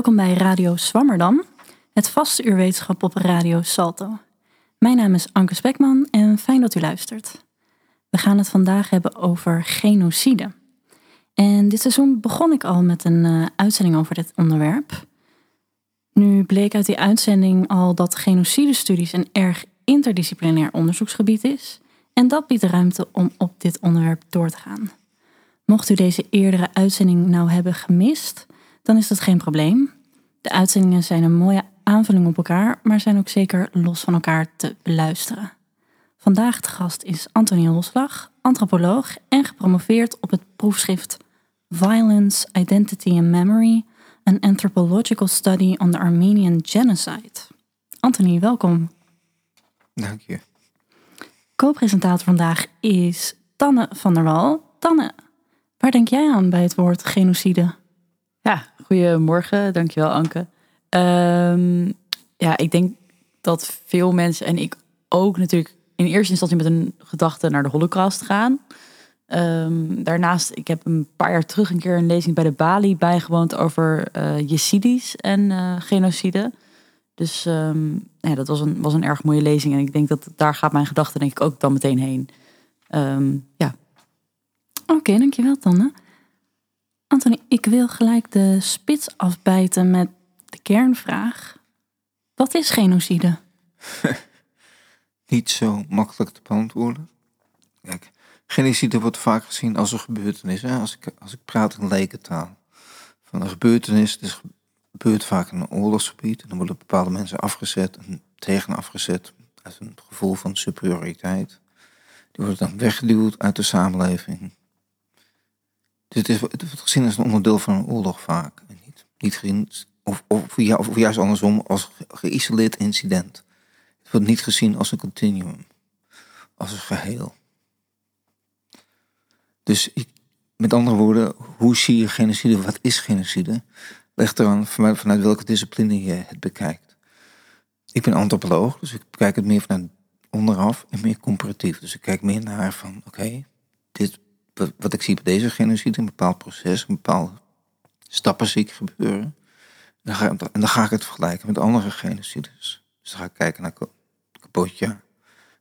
Welkom bij Radio Swammerdam, het vaste uur wetenschap op Radio Salto. Mijn naam is Anke Spekman en fijn dat u luistert. We gaan het vandaag hebben over genocide. En dit seizoen begon ik al met een uh, uitzending over dit onderwerp. Nu bleek uit die uitzending al dat genocidestudies een erg interdisciplinair onderzoeksgebied is. En dat biedt ruimte om op dit onderwerp door te gaan. Mocht u deze eerdere uitzending nou hebben gemist, dan is dat geen probleem. De uitzendingen zijn een mooie aanvulling op elkaar, maar zijn ook zeker los van elkaar te beluisteren. Vandaag de gast is Antonie Loslag, antropoloog en gepromoveerd op het proefschrift Violence, Identity and Memory, an Anthropological Study on the Armenian Genocide. Antonie, welkom. Dank je. Co-presentator vandaag is Tanne van der Wal. Tanne, waar denk jij aan bij het woord genocide? Ja, goedemorgen. Dankjewel Anke. Um, ja, ik denk dat veel mensen en ik ook natuurlijk in eerste instantie met een gedachte naar de holocaust gaan. Um, daarnaast, ik heb een paar jaar terug een keer een lezing bij de Bali bijgewoond over uh, en uh, genocide. Dus um, ja, dat was een, was een erg mooie lezing. En ik denk dat daar gaat mijn gedachte denk ik ook dan meteen heen. Um, ja. Oké, dankjewel Tanne. Anthony, ik wil gelijk de spits afbijten met de kernvraag. Wat is genocide? Niet zo makkelijk te beantwoorden. Kijk, genocide wordt vaak gezien als een gebeurtenis. Hè? Als, ik, als ik praat in lekentaal. Van een gebeurtenis, dus gebeurt vaak in een oorlogsgebied. En dan worden bepaalde mensen afgezet en tegen afgezet. Uit een gevoel van superioriteit. Die worden dan weggeduwd uit de samenleving. Dus het, is, wordt gezien als een onderdeel van een oorlog vaak. Niet, niet gezien, of, of, of juist andersom, als geïsoleerd incident. Het wordt niet gezien als een continuum. Als een geheel. Dus ik, met andere woorden, hoe zie je genocide? Wat is genocide? Ligt eraan vanuit welke discipline je het bekijkt. Ik ben antropoloog, dus ik bekijk het meer vanuit onderaf en meer comparatief. Dus ik kijk meer naar van, oké, dit wat ik zie bij deze genocide, een bepaald proces, een bepaalde stappen zie ik gebeuren. En dan, ga, en dan ga ik het vergelijken met andere genocides. Dus dan ga ik kijken naar Cambodja.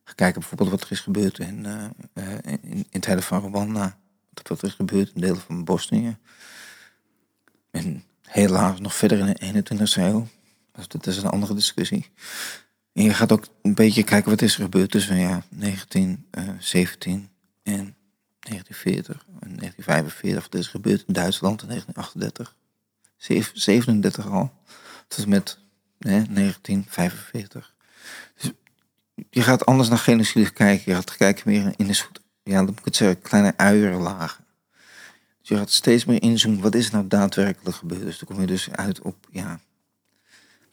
Ga kijken bijvoorbeeld wat er is gebeurd in, uh, in, in, het hele van Rwanda. Wat er is gebeurd in delen van Bosnië. En helaas nog verder in de 21e eeuw. Dus dat is een andere discussie. En je gaat ook een beetje kijken wat is er gebeurd tussen ja, 1917 en 1940 en 1945. Dat is gebeurd in Duitsland in 1938. 37 al. Tot met hè, 1945. Dus je gaat anders naar genocide kijken. Je gaat kijken meer in een soort, ja, dan moet het kleine uierlagen. Dus je gaat steeds meer inzoomen. Wat is nou daadwerkelijk gebeurd? Dus dan kom je dus uit op, ja,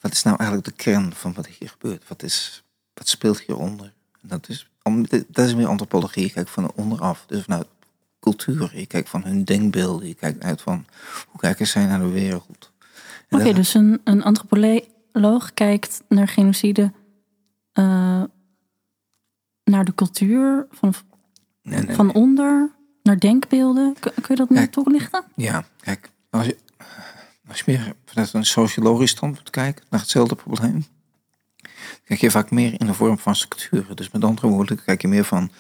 wat is nou eigenlijk de kern van wat hier gebeurt? Wat, is, wat speelt hieronder? Dat is dat is meer antropologie. Je kijkt van onderaf, dus vanuit cultuur. Je kijkt van hun denkbeelden. Je kijkt uit van hoe kijken zij naar de wereld. Oké, okay, dus een, een antropoloog kijkt naar genocide uh, naar de cultuur van, nee, nee, van onder, naar denkbeelden. Kun, kun je dat meer toelichten? Ja, kijk, als je, als je meer vanuit een sociologisch standpunt kijkt naar hetzelfde probleem, kijk je vaak meer in de vorm van structuren. Dus met andere woorden, kijk je meer van,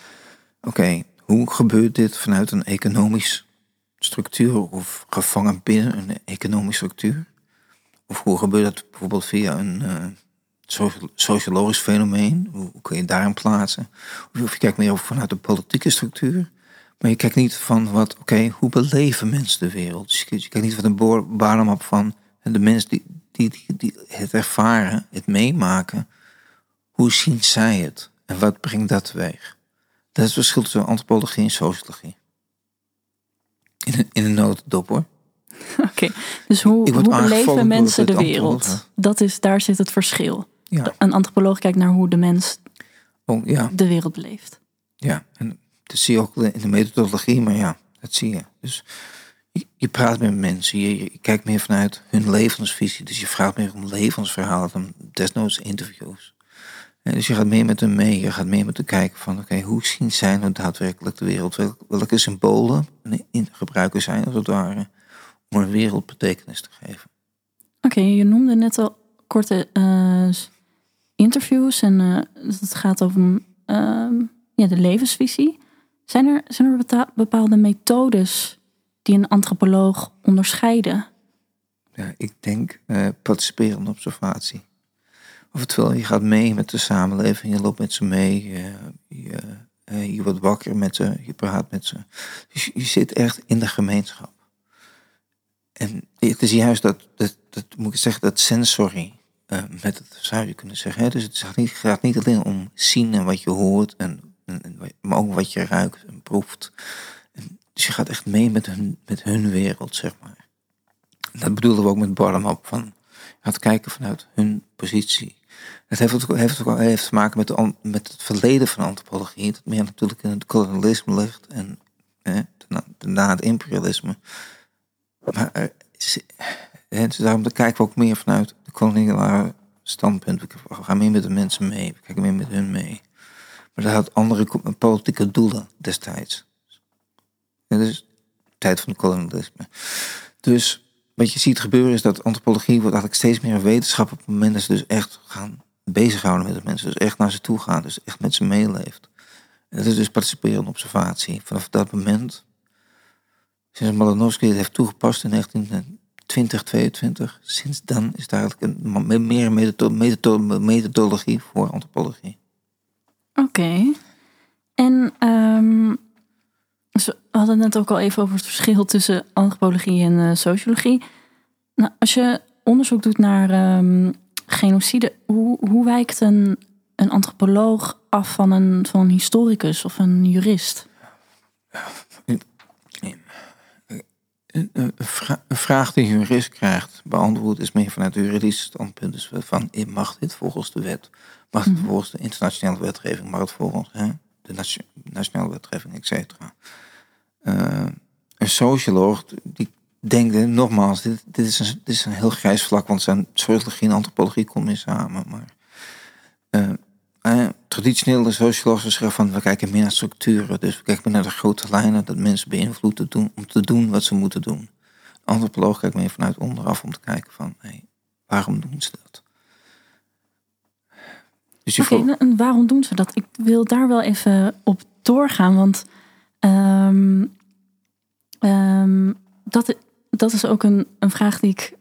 oké, hoe gebeurt dit vanuit een economisch structuur of gevangen binnen een economische structuur? Of hoe gebeurt dat bijvoorbeeld via een uh, sociologisch fenomeen? Hoe, kun je daarin plaatsen? Of je kijkt meer vanuit de politieke structuur. Maar je kijkt niet van wat, oké, hoe beleven mensen de wereld? Dus je, kijkt niet van de bottom op van de mensen die, die, die het ervaren, het meemaken hoe zien zij het? En wat brengt dat teweeg? Dat is het verschil tussen antropologie en sociologie. In een, in een notendop hoor. Oké, dus hoe, hoe beleven mensen de wereld? Dat is, daar zit het verschil. Ja. Een antropoloog kijkt naar hoe de mens oh, ja. de wereld beleeft. Ja, en dat zie je ook in de methodologie, maar ja, dat zie je. Dus je, je praat met mensen, je, je, kijkt meer vanuit hun levensvisie. Dus je vraagt meer om levensverhalen dan desnoods interviews dus je gaat meer met hem mee. Je gaat meer met hem kijken van, oké, hoe zien zij nou daadwerkelijk de wereld? welke symbolen in gebruiken zijn, als het ware, om een wereld betekenis te geven. Oké, je noemde net al korte eh, interviews en eh, het gaat over ehm, ja, de levensvisie. Zijn er, zijn er bepaalde methodes die een antropoloog onderscheiden? Ja, ik denk eh participerende observatie. Oftewel, je gaat mee met de samenleving, je loopt met ze mee, je, eh, wordt wakker met ze, je praat met ze. Dus je, zit echt in de gemeenschap. En het is juist dat, dat, dat moet ik zeggen, dat sensory eh, met het zou je kunnen zeggen. Dus het gaat niet, alleen om zien en wat je hoort, en, en, maar ook wat je ruikt en proeft. Dus je gaat echt mee met hun, met hun wereld, zeg maar. Dat bedoelden we ook met bottom-up. Van, je gaat kijken vanuit hun positie. Het heeft ook, heeft ook te maken met, de, met het verleden van antropologie. Dat meer natuurlijk in het kolonialisme ligt. En hè, daarna, het imperialisme. Maar hè, dus daarom kijken we ook meer vanuit de koloniale standpunt. We gaan meer met de mensen mee. We kijken meer met hun mee. Maar dat had andere politieke doelen destijds. Het is tijd van het kolonialisme. Dus wat je ziet gebeuren is dat antropologie wordt eigenlijk steeds meer een wetenschap op het moment dat ze dus echt gaan bezighouden met de mensen. Dus echt naar ze toe gaan, dus echt met ze meeleeft. En dat is dus participerende observatie. Vanaf dat moment, sinds Malinowski het heeft toegepast in 1920, 22, sinds dan is het eigenlijk een, meer een methodo- methodo- methodologie voor antropologie. Oké. En dus we hadden het net ook al even over het verschil tussen antropologie en eh, sociologie. Nou, als je onderzoek doet naar ehm, genocide, hoe, hoe wijkt een, een antropoloog af van een, van een historicus of een jurist? Een, een vra- een vraag die een jurist krijgt, beantwoord is meer vanuit juridisch standpunt. Dus van, eh, mag dit volgens de wet? Mag het volgens de internationale wetgeving? Mag het volgens hè, de nation- nationale wetgeving, et cetera? Eh, een socioloog, die denkt, hè, nogmaals, dit, dit, is een, dit is een heel grijs vlak, want zijn sociologie en antropologie komen samen. Maar eh, eh, traditionele sociologen zeggen van, we kijken meer naar structuren. Dus we kijken meer naar de grote lijnen, dat mensen beïnvloed te doen, om te doen wat ze moeten doen. Antropoloog kijkt meer vanuit onderaf om te kijken van, hey, waarom doen ze dat? Dus je Oké, vo- en waarom doen ze dat? Ik wil daar wel even op doorgaan, want ehm, ehm, dat, dat is ook een, een vraag die ik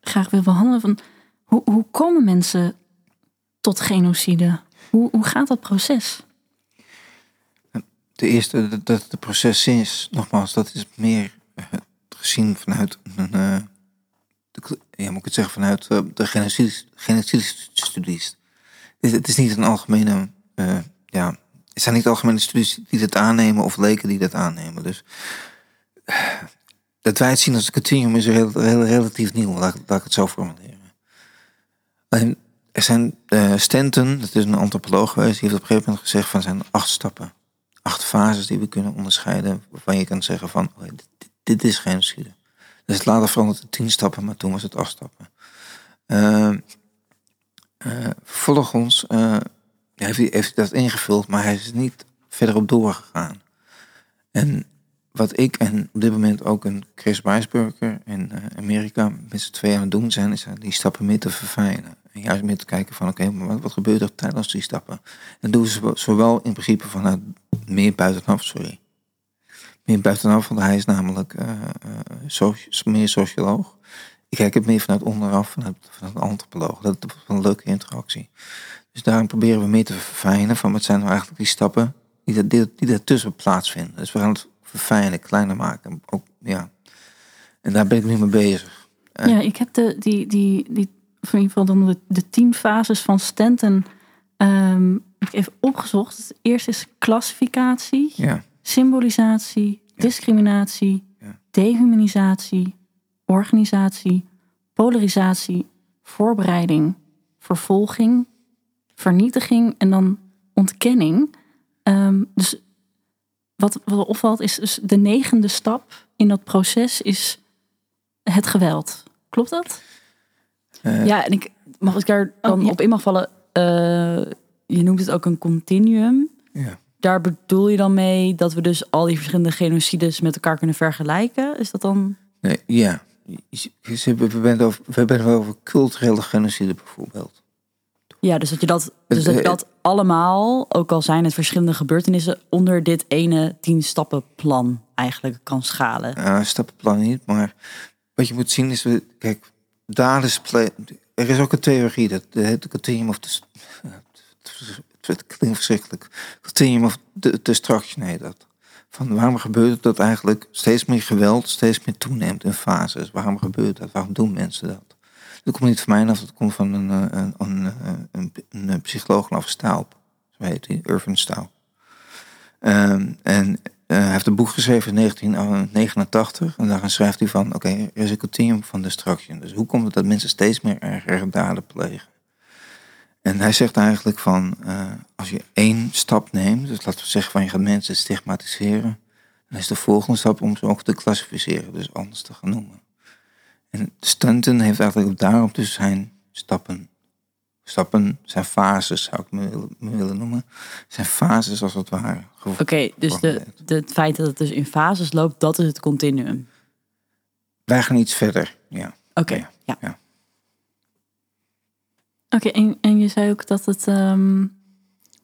graag wil behandelen. Van hoe, hoe komen mensen tot genocide? Hoe, hoe gaat dat proces? de eerste, dat- dat het proces is, nogmaals, dat is meer gezien vanuit eh, de, ja, moet ik het zeggen, vanuit eh, de genocide- genocide-studies. Het, het is niet een algemene, eh, ja, het zijn niet algemene studies die dit aannemen of leken die dat aannemen. Dus dat wij het zien als een continuum is rel- rel- relatief nieuw, laat, ik het zo formuleren. En er zijn eh Stanton, dat is een antropoloog geweest, die heeft op een gegeven moment gezegd van zijn acht stappen acht fases die we kunnen onderscheiden. Waarvan je kan zeggen van, dit, dit is genocide. Dus het later veranderd het tien stappen, maar toen was het acht stappen. Uh, heeft, hij, heeft hij dat ingevuld, maar hij is niet verder op doorgegaan. En wat ik en op dit moment ook een Chris Weisberger in eh, Amerika met z'n tweeën aan het doen zijn, is die stappen meer te verfijnen. En juist meer te kijken van, oké, wat, gebeurt er tijdens die stappen? En doen ze zowel in principe vanuit meer buitenaf, sorry. Meer buitenaf, want hij is namelijk eh, eh, meer socioloog. Ik kijk het meer vanuit onderaf, vanuit, vanuit antropoloog. Dat is een leuke interactie. Dus daarom proberen we meer te verfijnen van wat zijn nou eigenlijk die stappen die, dat, die, die daartussen plaatsvinden. Dus we gaan het verfijnen, kleiner maken. Ook, ja. En daar ben ik nu mee bezig. Ja, ik heb de, die, die, die, of in ieder geval dan de, de tien fases van Stanton ik even opgezocht. Het eerste is klassificatie, ja. symbolisatie, discriminatie, Ja. dehumanisatie, organisatie, polarisatie, voorbereiding, vervolging, vernietiging en dan ontkenning. Ehm, dus wat, wat opvalt is dus de negende stap in dat proces is het geweld. Klopt dat? Eh, Ja, en ik mag ik daar dan Oh, ja. op in mag vallen. eh, je noemt het ook een continuum. ja. Daar bedoel je dan mee dat we dus al die verschillende genocides met elkaar kunnen vergelijken? Is dat dan? Nee, ja. We hebben het over, we hebben het over culturele genocide bijvoorbeeld. Ja, dus dat je dat, dus Het, dat, je dat allemaal, ook al zijn het verschillende gebeurtenissen, onder dit ene tien stappen plan eigenlijk kan schalen. Uh, stappenplan niet, maar wat je moet zien is, we- kijk, daders ple- Er is ook een theorie, dat het heet de continuum of de, het klinkt verschrikkelijk. Continuum of de destruction heet dat. Van waarom gebeurt het dat eigenlijk steeds meer geweld steeds meer toeneemt in fases? Waarom gebeurt dat? Waarom doen mensen dat? Dat komt niet van mij af, dat komt van een, eh, een, een, een, een, psycholoog af Staub. Zo heet hij, Irvin Staub. Ehm, en eh, hij heeft een boek geschreven in 1989 en daarin schrijft hij van, oké, er is een continuum van destruction. Dus hoe komt het dat mensen steeds meer erger daden plegen? En hij zegt eigenlijk van, eh, als je één stap neemt, dus laten we zeggen van je gaat mensen stigmatiseren, dan is de volgende stap om ze ook te klassificeren, dus anders te gaan noemen. En Stanton heeft eigenlijk daarop dus zijn stappen, stappen, zijn fases zou ik me willen, me willen noemen, zijn fases als het ware. Oké, dus de, het feit dat het dus in fases loopt, dat is het continuum. Wij gaan iets verder, ja. Oké, Ja. ja. Oké, en, en je zei ook dat het, ehm,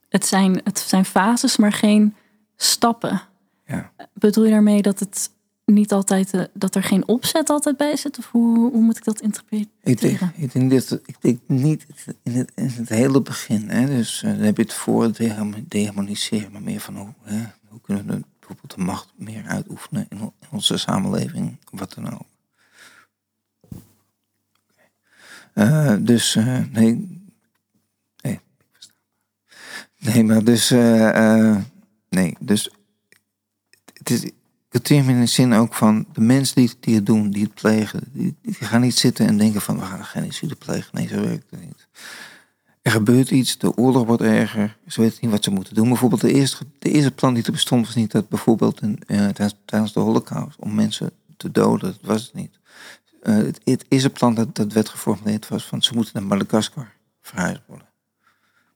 het, zijn, het zijn fases, maar geen stappen. ja. Bedoel je daarmee dat het niet altijd, eh, dat er geen opzet altijd bij zit? Of hoe, hoe moet ik dat interpreteren? Ik denk, ik denk, dat, ik denk niet in het, in het hele begin. Hè, dus eh, dan heb je het voor het deharmoniseren, maar meer van hoe, hè, hoe kunnen we bijvoorbeeld de macht meer uitoefenen in, onze samenleving, wat dan ook. Eh, dus nee, nee, ik versta. nee, maar dus nee, dus het is continuum in de zin ook van de mensen die, die het doen, die het plegen, die, gaan niet zitten en denken van we gaan genocide plegen. Nee, zo werkt het niet. Er gebeurt iets, de oorlog wordt erger, ze weten niet wat ze moeten doen. Bijvoorbeeld de eerste, de eerste plan die er bestond was niet dat bijvoorbeeld eh, tijdens, de holocaust om mensen te doden, dat was het niet. Eh, het, het eerste plan dat, dat werd geformuleerd was van ze moeten naar Madagaskar verhuisd worden.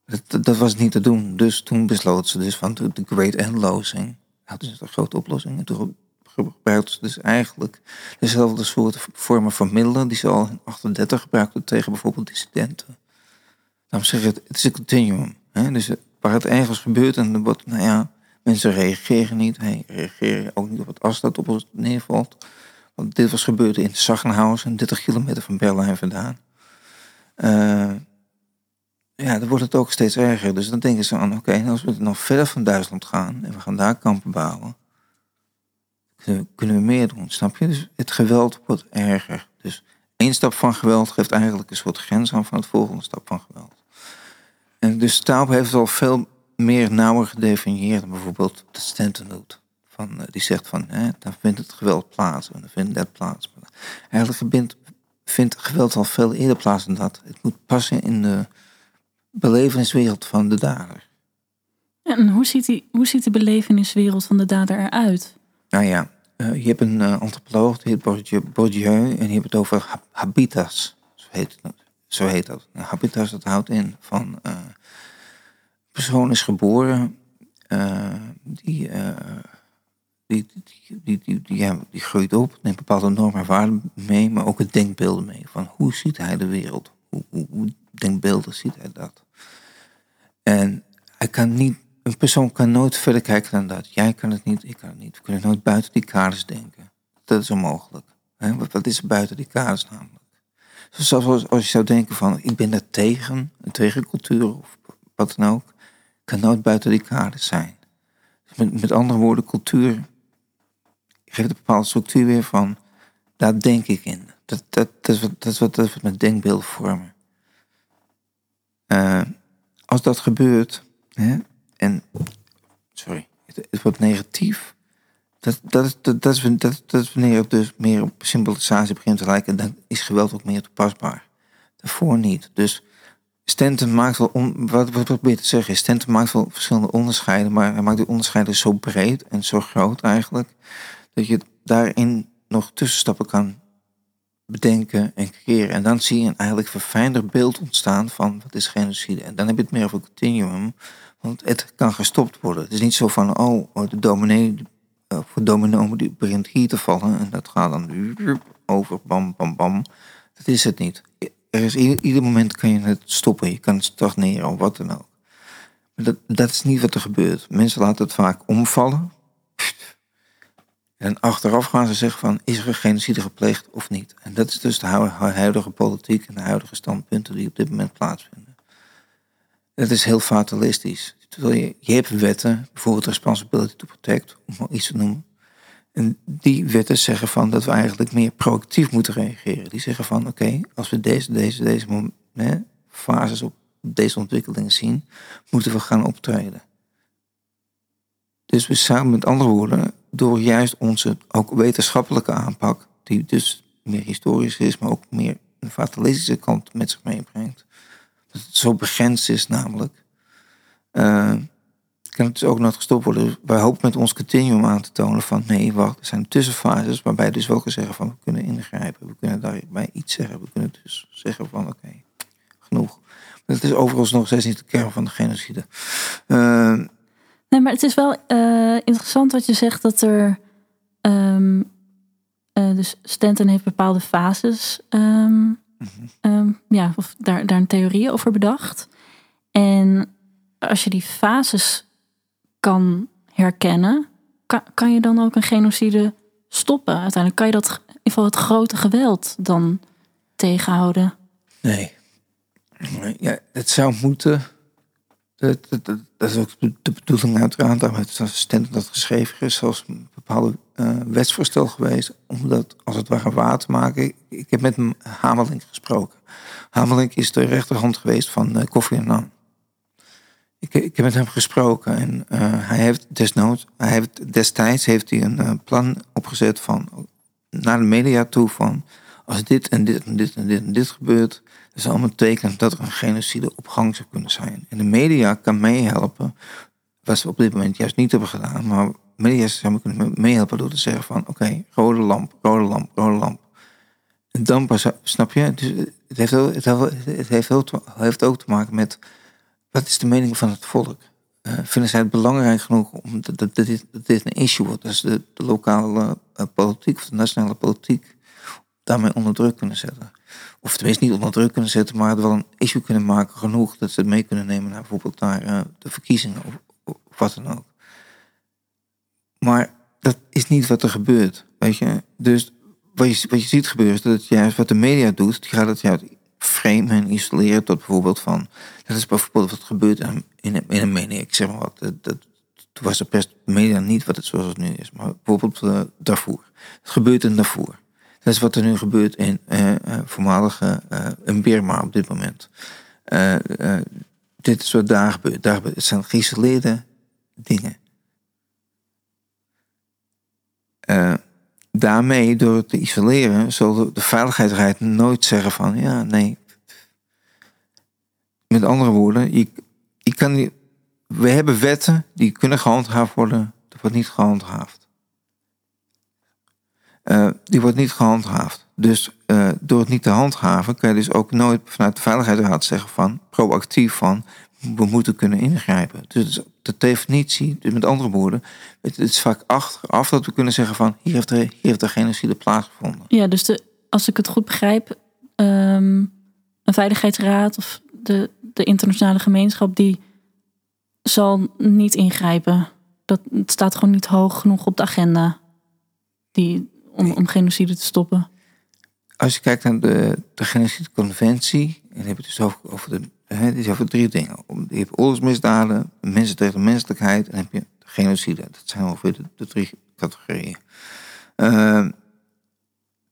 Dat, dat, dat was niet te doen. Dus toen besloten ze dus van de Great Endlosing. Hadden ze een grote oplossing. En toen gebruikten ze dus eigenlijk dezelfde soort vormen van middelen die ze al in 38 gebruikten tegen bijvoorbeeld dissidenten. Daarom zeg het, het is een continuum. Hè? Dus waar het ergens gebeurt en wordt, nou ja, mensen reageren niet. Hey, reageren ook niet op het as dat op ons neervalt. Want dit was gebeurd in Sachsenhausen, 30 kilometer van Berlijn vandaan. Eh, ja, dan wordt het ook steeds erger. Dus dan denken ze aan, oké, als we nog verder van Duitsland gaan en we gaan daar kampen bouwen, kunnen we, meer doen, snap je? Dus het geweld wordt erger. Dus één stap van geweld geeft eigenlijk een soort grens aan van het volgende stap van geweld. En dus Staub heeft al veel meer nauwer gedefinieerd bijvoorbeeld de Stanton doet. Van, eh, die zegt van, hè, dan vindt het geweld plaats en dan vindt dat plaats. Eigenlijk vindt, vindt geweld al veel eerder plaats dan dat. Het moet passen in de beleveniswereld van de dader. En hoe ziet, die, hoe ziet de beleveniswereld van de dader eruit? Nou ja, eh, je hebt een eh, antropoloog, die heet Bourdieu, en die heeft het over hab- habitas. Zo heet, het, zo heet dat. Nou, habitas, dat houdt in van... een persoon is geboren, die, die, die, die, die, die, ja, die groeit op, neemt bepaalde normen en waarden mee, maar ook het denkbeelden mee. Van hoe ziet hij de wereld? Hoe, hoe, hoe denkbeeldig ziet hij dat? En kan niet, een persoon kan nooit verder kijken dan dat. Jij kan het niet, ik kan het niet. We kunnen nooit buiten die kaders denken. Dat is onmogelijk. Hè? Wat, is er buiten die kaders namelijk? Dus zelfs als, je zou denken van, ik ben daar tegen, een tegencultuur of wat dan ook, kan nooit buiten die kaders zijn. Dus met, met andere woorden, cultuur geeft een bepaalde structuur weer van, daar denk ik in. Dat, dat, dat, is, wat, dat, mijn denkbeelden vormen. Eh, als dat gebeurt, hè, en, sorry, het, wordt negatief, dat, dat, is, dat, dat, is, wanneer het dus meer op symbolisatie begint te lijken, dan is geweld ook meer toepasbaar. Daarvoor niet. Dus Stanton maakt wel, on, wat, wat probeer te zeggen, is Stanton maakt wel verschillende onderscheiden, maar hij maakt die onderscheiden zo breed en zo groot eigenlijk, dat je daarin nog tussenstappen kan bedenken en creëren. En dan zie je een eigenlijk verfijnder beeld ontstaan van wat is genocide. En dan heb je het meer over continuum, want het kan gestopt worden. Het is niet zo van, oh, oh, de dominee voor domino die begint hier te vallen. En dat gaat dan over, bam, bam, bam. Dat is het niet. Er is ieder, ieder moment kan je het stoppen. Je kan het stagneren of wat dan ook. Dat, dat is niet wat er gebeurt. Mensen laten het vaak omvallen. En achteraf gaan ze zeggen van, is er genocide gepleegd of niet? En dat is dus de huidige politiek en de huidige standpunten die op dit moment plaatsvinden. Dat is heel fatalistisch. Je, hebt wetten, bijvoorbeeld Responsibility to Protect, om maar iets te noemen. En die wetten zeggen van dat we eigenlijk meer proactief moeten reageren. Die zeggen van oké, als we deze, deze, deze fases op deze ontwikkelingen zien, moeten we gaan optreden. Dus we samen met andere woorden, door juist onze ook wetenschappelijke aanpak, die dus meer historisch is, maar ook meer een fatalistische kant met zich meebrengt. Dat het zo begrensd is namelijk. Uh, kan het dus ook nooit gestopt worden. Dus wij hopen met ons continuum aan te tonen van nee, wacht, er zijn tussenfases waarbij dus wel zeggen van we kunnen ingrijpen. We kunnen daarbij iets zeggen. We kunnen dus zeggen van oké, genoeg. Dat is overigens nog steeds niet de kern van de genocide. Uh, Nee, maar het is wel uh, interessant wat je zegt dat er. Um, uh, dus Stanton heeft bepaalde fases. Um, mm -hmm. ja, of daar, daar een theorie over bedacht. En als je die fases kan herkennen, kan, kan je dan ook een genocide stoppen? Uiteindelijk kan je dat, in ieder geval het grote geweld dan tegenhouden? Nee. Ja, het zou moeten dat, dat, is ook de bedoeling uiteraard, daarom heeft de assistent dat geschreven is, zoals een bepaalde uh, wetsvoorstel geweest, om dat als het ware waar te maken. Ik heb met Hamelink gesproken. Hamelink is de rechterhand geweest van uh, Kofi Annan. Ik, ik heb met hem gesproken en uh, hij heeft desnoods, hij heeft, destijds heeft hij een plan opgezet van naar de media toe van als dit en dit en dit en dit en dit gebeurt, allemaal teken dat er een genocide op gang zou kunnen zijn. En de media kan meehelpen, wat ze op dit moment juist niet hebben gedaan, maar media zou kunnen meehelpen door te zeggen van oké, rode lamp, rode lamp, rode lamp. En dan pas, snap je? Dus het heeft, ook, het heeft, ook, heeft ook te maken met wat is de mening van het volk? Uh, vinden zij het belangrijk genoeg om dat, dat, dit, een issue wordt? Dus de, de lokale uh, politiek of de nationale politiek daarmee onder druk kunnen zetten. Of tenminste niet onder druk kunnen zetten, maar het wel een issue kunnen maken genoeg dat ze het mee kunnen nemen naar bijvoorbeeld naar uh, de verkiezingen of, wat dan ook. Maar dat is niet wat er gebeurt, weet je. Dus wat je, wat je ziet gebeuren is dat juist wat de media doet, die gaat het juist framen en isoleren tot bijvoorbeeld van, dat is bijvoorbeeld wat gebeurt in, in, een media. Ik zeg maar wat, dat, dat, toen was de media niet wat het zoals het nu is, maar bijvoorbeeld uh, Darfur. Het gebeurt in Darfur. Dat is wat er nu gebeurt in uh, voormalige uh, Birma op dit moment. dit is wat daar gebeurt. Daar. Het zijn geïsoleerde dingen. daarmee, door het te isoleren, zal de, veiligheidsraad nooit zeggen van ja, nee. Met andere woorden, je, je kan we hebben wetten die kunnen gehandhaafd worden, dat wordt niet gehandhaafd. Uh, die wordt niet gehandhaafd. Dus uh, door het niet te handhaven kan je dus ook nooit vanuit de Veiligheidsraad zeggen van proactief van we moeten kunnen ingrijpen. Dus de definitie, dus met andere woorden, het, is vaak achteraf dat we kunnen zeggen van hier heeft er, hier heeft er genocide plaatsgevonden. Ja, dus de, als ik het goed begrijp, um, een veiligheidsraad of de, de internationale gemeenschap die zal niet ingrijpen. Dat staat gewoon niet hoog genoeg op de agenda. Die om, om genocide te stoppen? Als je kijkt naar de, de genocideconventie, dan heb je het dus over, over, de, hè, is over drie dingen. Je hebt oorlogsmisdaden, mensen tegen de menselijkheid en heb je genocide. Dat zijn ongeveer de, de drie categorieën. Uh,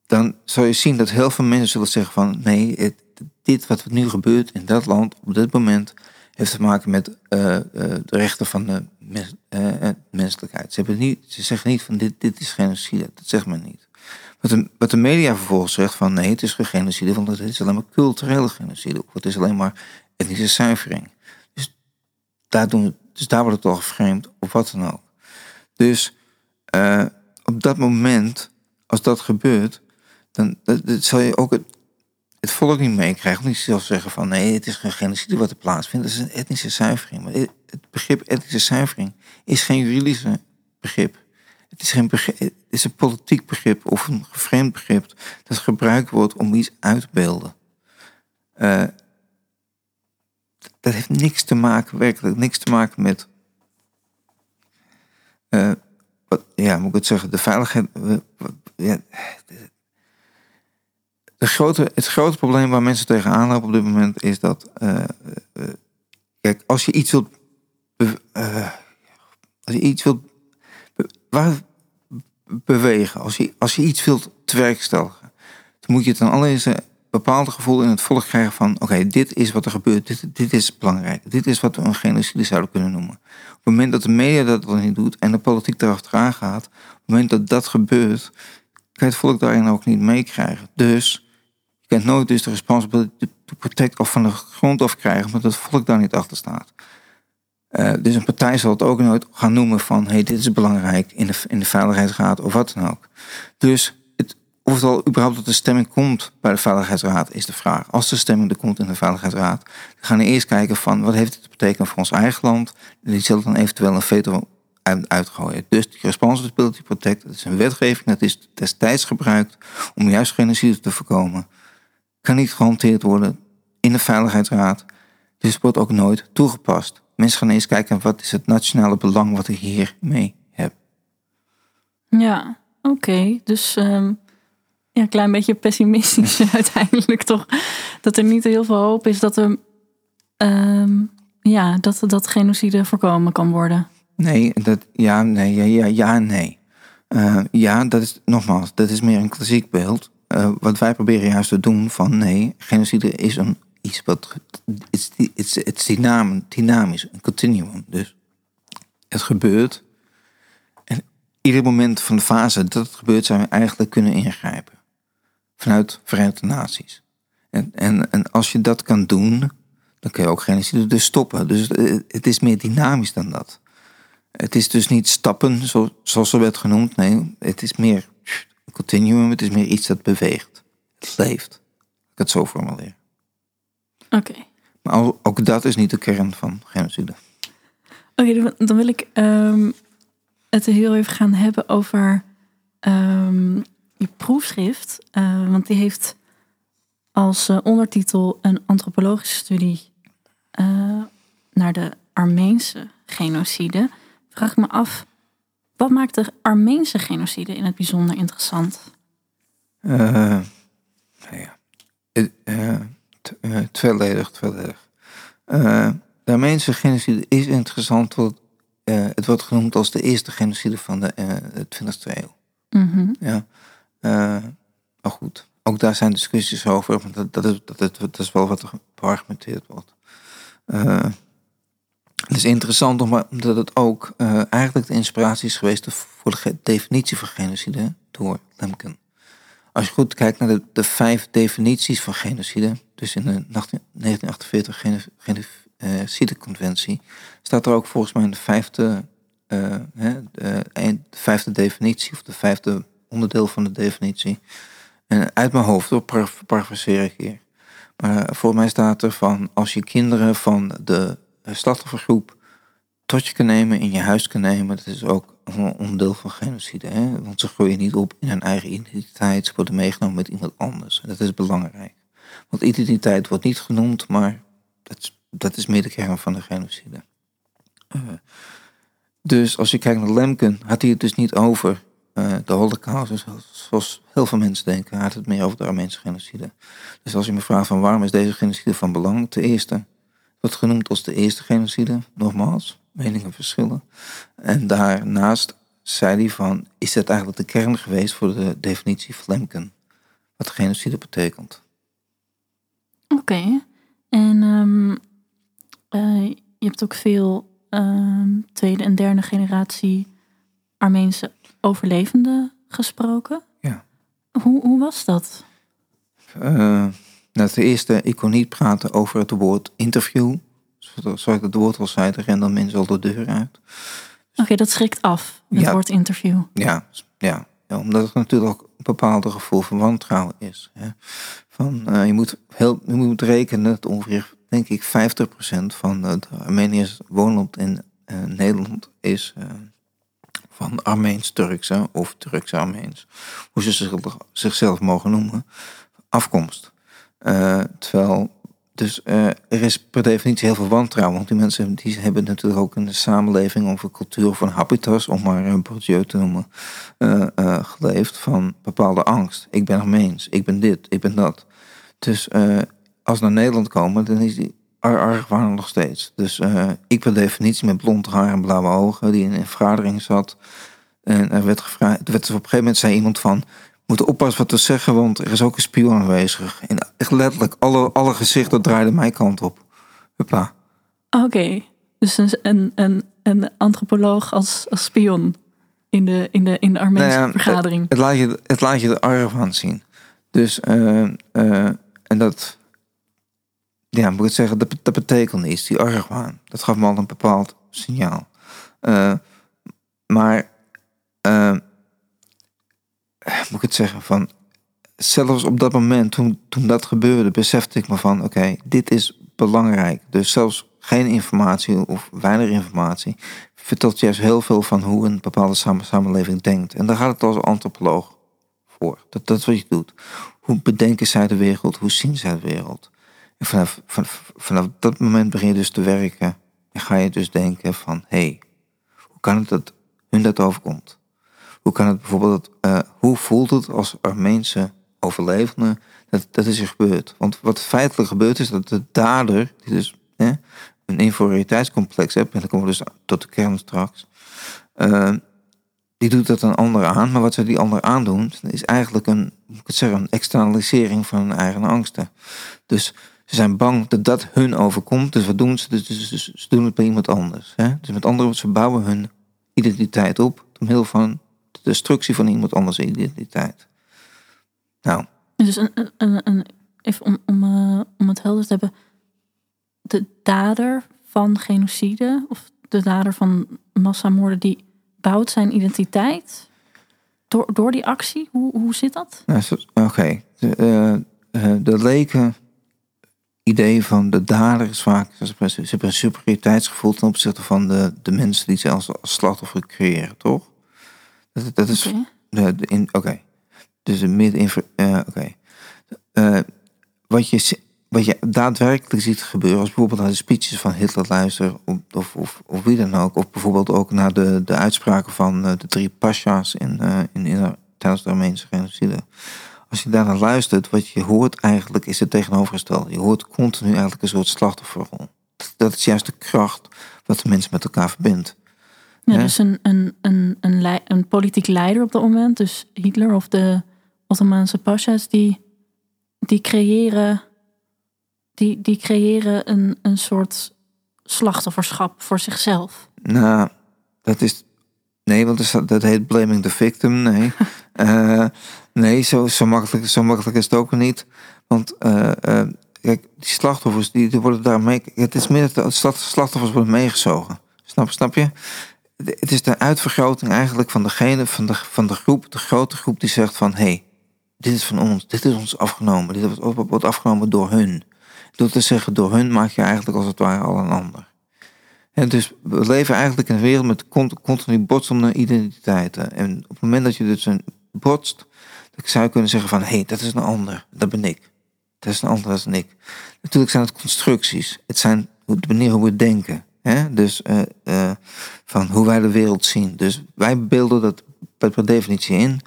dan zal je zien dat heel veel mensen zullen zeggen van nee, het, dit wat er nu gebeurt in dat land op dit moment heeft te maken met uh, uh, de rechten van de uh, menselijkheid. Ze, hebben niet, ze zeggen niet van dit, dit is genocide. Dat zegt men niet. Wat de, wat de media vervolgens zegt van nee, het is geen genocide, want het is alleen maar culturele genocide. Of het is alleen maar etnische zuivering. Dus daar, doen, dus daar wordt het al geframed of wat dan ook. Dus op dat moment, als dat gebeurt, dan dat, dat zal je ook het, het volk niet meekrijgt. Niet zelf zeggen van nee, het is geen genocide wat er plaatsvindt. Het is een etnische zuivering. Maar het begrip etnische zuivering is geen juridische begrip. Het is, geen is een politiek begrip of een geframed begrip dat gebruikt wordt om iets uit te beelden. Uh, dat heeft niks te maken, werkelijk niks te maken met. Uh, wat, ja, moet ik het zeggen, de veiligheid. ja, grote, het grote probleem waar mensen tegenaan lopen op dit moment is dat. Uh, kijk, als je iets wilt. als je iets wilt. bewegen, als je, als je iets wilt tewerkstellen, dan moet je het dan allereerst een bepaald gevoel in het volk krijgen van: oké, dit is wat er gebeurt, dit, dit is belangrijk, dit is wat we een genocide zouden kunnen noemen. Op het moment dat de media dat dan niet doet en de politiek erachteraan gaat, op het moment dat dat gebeurt, kan je het volk daarin ook niet meekrijgen. Dus kunt nooit dus de responsibility to protect of van de grond af krijgen, omdat het volk daar niet achter staat. Uh, dus een partij zal het ook nooit gaan noemen van hey, dit is belangrijk in de, in de Veiligheidsraad of wat dan ook. Dus het, of het al überhaupt tot de stemming komt bij de Veiligheidsraad is de vraag. Als de stemming er komt in de Veiligheidsraad, dan gaan we eerst kijken van wat heeft het te betekenen voor ons eigen land. En die zullen dan eventueel een veto uitgooien. Dus die Responsibility Protect, dat is een wetgeving, dat is destijds gebruikt om juist genocide te voorkomen. Kan niet gehanteerd worden in de Veiligheidsraad. Dus het wordt ook nooit toegepast. Mensen gaan eens kijken wat is het nationale belang wat ik hiermee heb. Ja, oké. Dus um, ja, een klein beetje pessimistisch uiteindelijk toch. Dat er niet heel veel hoop is dat er um, ja, dat, dat genocide voorkomen kan worden. Nee, dat, ja, nee, ja, ja, ja nee. Uh, ja, dat is nogmaals, dat is meer een klassiek beeld. Uh, wat wij proberen juist te doen van nee, genocide is een iets wat. Het is, het is dynamisch, een continuum. Dus het gebeurt. En ieder moment van de fase dat het gebeurt, zijn we eigenlijk kunnen ingrijpen. Vanuit Verenigde Naties. En, en, en als je dat kan doen, dan kun je ook genocide dus stoppen. Dus het is meer dynamisch dan dat. Het is dus niet stappen, zoals er werd genoemd. Nee, het is meer een continuum. Het is meer iets dat beweegt. Het leeft. Ik het zo formuleren. Oké. Maar ook dat is niet de kern van genocide. Oké, dan wil ik um, het heel even gaan hebben over um, je proefschrift. Uh, want die heeft als uh, ondertitel een antropologische studie uh, naar de Armeense genocide. Vraag me af, wat maakt de Armeense genocide in het bijzonder interessant? Nou ja uh, tweeledig, tweeledig. Uh, de Armeense genocide is interessant, want uh, het wordt genoemd als de eerste genocide van de 20e eeuw. Mm -hmm. Ja. maar goed, ook daar zijn discussies over, want dat, dat, is, dat, dat is wel wat er geargumenteerd wordt. Het is interessant omdat het ook eigenlijk de inspiratie is geweest voor de definitie van genocide door Lemken. Als je goed kijkt naar de, de vijf definities van genocide, dus in de 1948 genocideconventie, staat er ook volgens mij een vijfde, uh, hè, de, de, vijfde definitie, of de vijfde onderdeel van de definitie. En uit mijn hoofd, door parafraseer ik hier. Maar voor mij staat er van, als je kinderen van de slachtoffergroep tot je kan nemen, in je huis kan nemen, dat is ook een onderdeel van genocide. Hè? Want ze groeien niet op in hun eigen identiteit, ze worden meegenomen met iemand anders. En dat is belangrijk. Want identiteit wordt niet genoemd, maar dat, dat is meer de kern van de genocide. Uh, dus als je kijkt naar Lemken, had hij het dus niet over uh, de holocaust, zoals heel veel mensen denken. Had het meer over de Armeense genocide. Dus als je me vraagt van waarom is deze genocide van belang, ten eerste wordt genoemd als de eerste genocide, nogmaals, meningen verschillen. En daarnaast zei hij van, is dat eigenlijk de kern geweest voor de definitie Flemken, wat genocide betekent. Oké, en um, uh, je hebt ook veel um, tweede en derde generatie Armeense overlevenden gesproken. Ja. Hoe, hoe was dat? Uh, nou, ten eerste, ik kon niet praten over het woord interview. Zoals ik het woord al zei, er rennen mensen al de deur uit. Oké, dat schrikt af, het ja, woord interview. Ja, ja, ja, omdat het natuurlijk ook een bepaald gevoel van wantrouwen is. Hè. Van, uh, je, moet heel, je moet rekenen dat ongeveer, denk ik, 50% van de Armeniërs wonend in uh, Nederland is uh, van Armeens-Turkse of Turkse-Armeens, hoe ze zich, zichzelf mogen noemen, afkomst. Eh, terwijl, dus eh, er is per definitie heel veel wantrouwen, want die mensen die hebben natuurlijk ook in de samenleving over cultuur van habitas, om maar een Bourdieu te noemen, uh, geleefd van bepaalde angst. Ik ben Armeens, ik ben dit, ik ben dat. Dus als ze naar Nederland komen, dan is die argwaan nog steeds. Dus ik per definitie met blond haar en blauwe ogen, die in een vergadering zat. En er werd gevraagd, er werd op een gegeven moment zei iemand van, moet oppassen wat te zeggen, want er is ook een spion aanwezig. En echt letterlijk, alle, alle gezichten draaiden mijn kant op. Huppa. Oké, dus een, een, een, een antropoloog als, als spion in de, in de, in de Armeense nou ja, vergadering. Het, het, laat je, het laat je de argwaan zien. Dus, uh, uh, en dat ja, moet ik zeggen, dat, dat betekent iets, die argwaan. Dat gaf me al een bepaald signaal. Uh, maar, moet ik het zeggen, van, zelfs op dat moment, toen, toen dat gebeurde, besefte ik me van, oké, dit is belangrijk. Dus zelfs geen informatie of weinig informatie vertelt juist heel veel van hoe een bepaalde samenleving denkt. En daar gaat het als antropoloog voor. Dat, dat is wat je doet. Hoe bedenken zij de wereld? Hoe zien zij de wereld? En vanaf, vanaf, vanaf dat moment begin je dus te werken. En ga je dus denken van, hé, hey, hoe kan het dat hun dat overkomt? Hoe kan het bijvoorbeeld, uh, hoe voelt het als Armeense overlevenden dat, dat is er gebeurd? Want wat feitelijk gebeurt is dat de dader, die dus een inferioriteitscomplex heeft, en dan komen we dus tot de kern straks, uh, die doet dat een ander aan. Maar wat ze die ander aandoen, is eigenlijk een, ik een externalisering van hun eigen angsten. Dus ze zijn bang dat dat hun overkomt. Dus wat doen ze? Dus, dus, dus, ze doen het bij iemand anders. Hè? Dus met andere woorden, ze bouwen hun identiteit op. Door middel van de destructie van iemand anders identiteit. Nou. Dus een, een, een, even om, om, uh, om het helder te hebben. De dader van genocide, of de dader van massamoorden, die bouwt zijn identiteit door, door die actie? Hoe, hoe zit dat? Nou, Oké, okay. de, uh, uh, de leken idee van de dader is vaak, ze hebben een superioriteitsgevoel ten opzichte van de, de mensen die ze als, slachtoffer creëren, toch? Dat, dat is. Oké. Okay. Dus de midden. Uh, Oké. Uh, wat, je, wat je daadwerkelijk ziet gebeuren, als bijvoorbeeld naar de speeches van Hitler luistert, of, of, of, wie dan ook, of bijvoorbeeld ook naar de, de uitspraken van uh, de drie pasha's in, in, in, tijdens de Armeense genocide als je daarnaar luistert, wat je hoort eigenlijk is het tegenovergestelde. Je hoort continu eigenlijk een soort slachtofferrol. Dat is juist de kracht wat de mensen met elkaar verbindt. Ja, dus een, een, een, een, een politiek leider op dat moment, dus Hitler of de Ottomaanse pasha's, die, die creëren, die, die creëren een, een soort slachtofferschap voor zichzelf. Nou, dat is. Nee, want dat heet blaming the victim. Nee. uh, Nee, zo, zo, makkelijk, zo makkelijk is het ook niet. Want uh, uh, kijk, die slachtoffers, die, die worden daarmee... Het is meer dat de slachtoffers worden meegezogen. Snap, snap je? Het is de uitvergroting eigenlijk van degene, van de, van de groep, de grote groep die zegt van... hé, hey, dit is van ons, dit is ons afgenomen. Dit wordt, afgenomen door hun. Door te zeggen, door hun maak je eigenlijk als het ware al een ander. En dus we leven eigenlijk in een wereld met continu botsende identiteiten. En op het moment dat je dus een botst, ik zou kunnen zeggen van, hé, hey, dat is een ander, dat ben ik. Dat is een ander, dat is ik. Natuurlijk zijn het constructies. Het zijn de manier hoe we denken. Hè? Dus uh, uh, van hoe wij de wereld zien. Dus wij beelden dat per definitie in.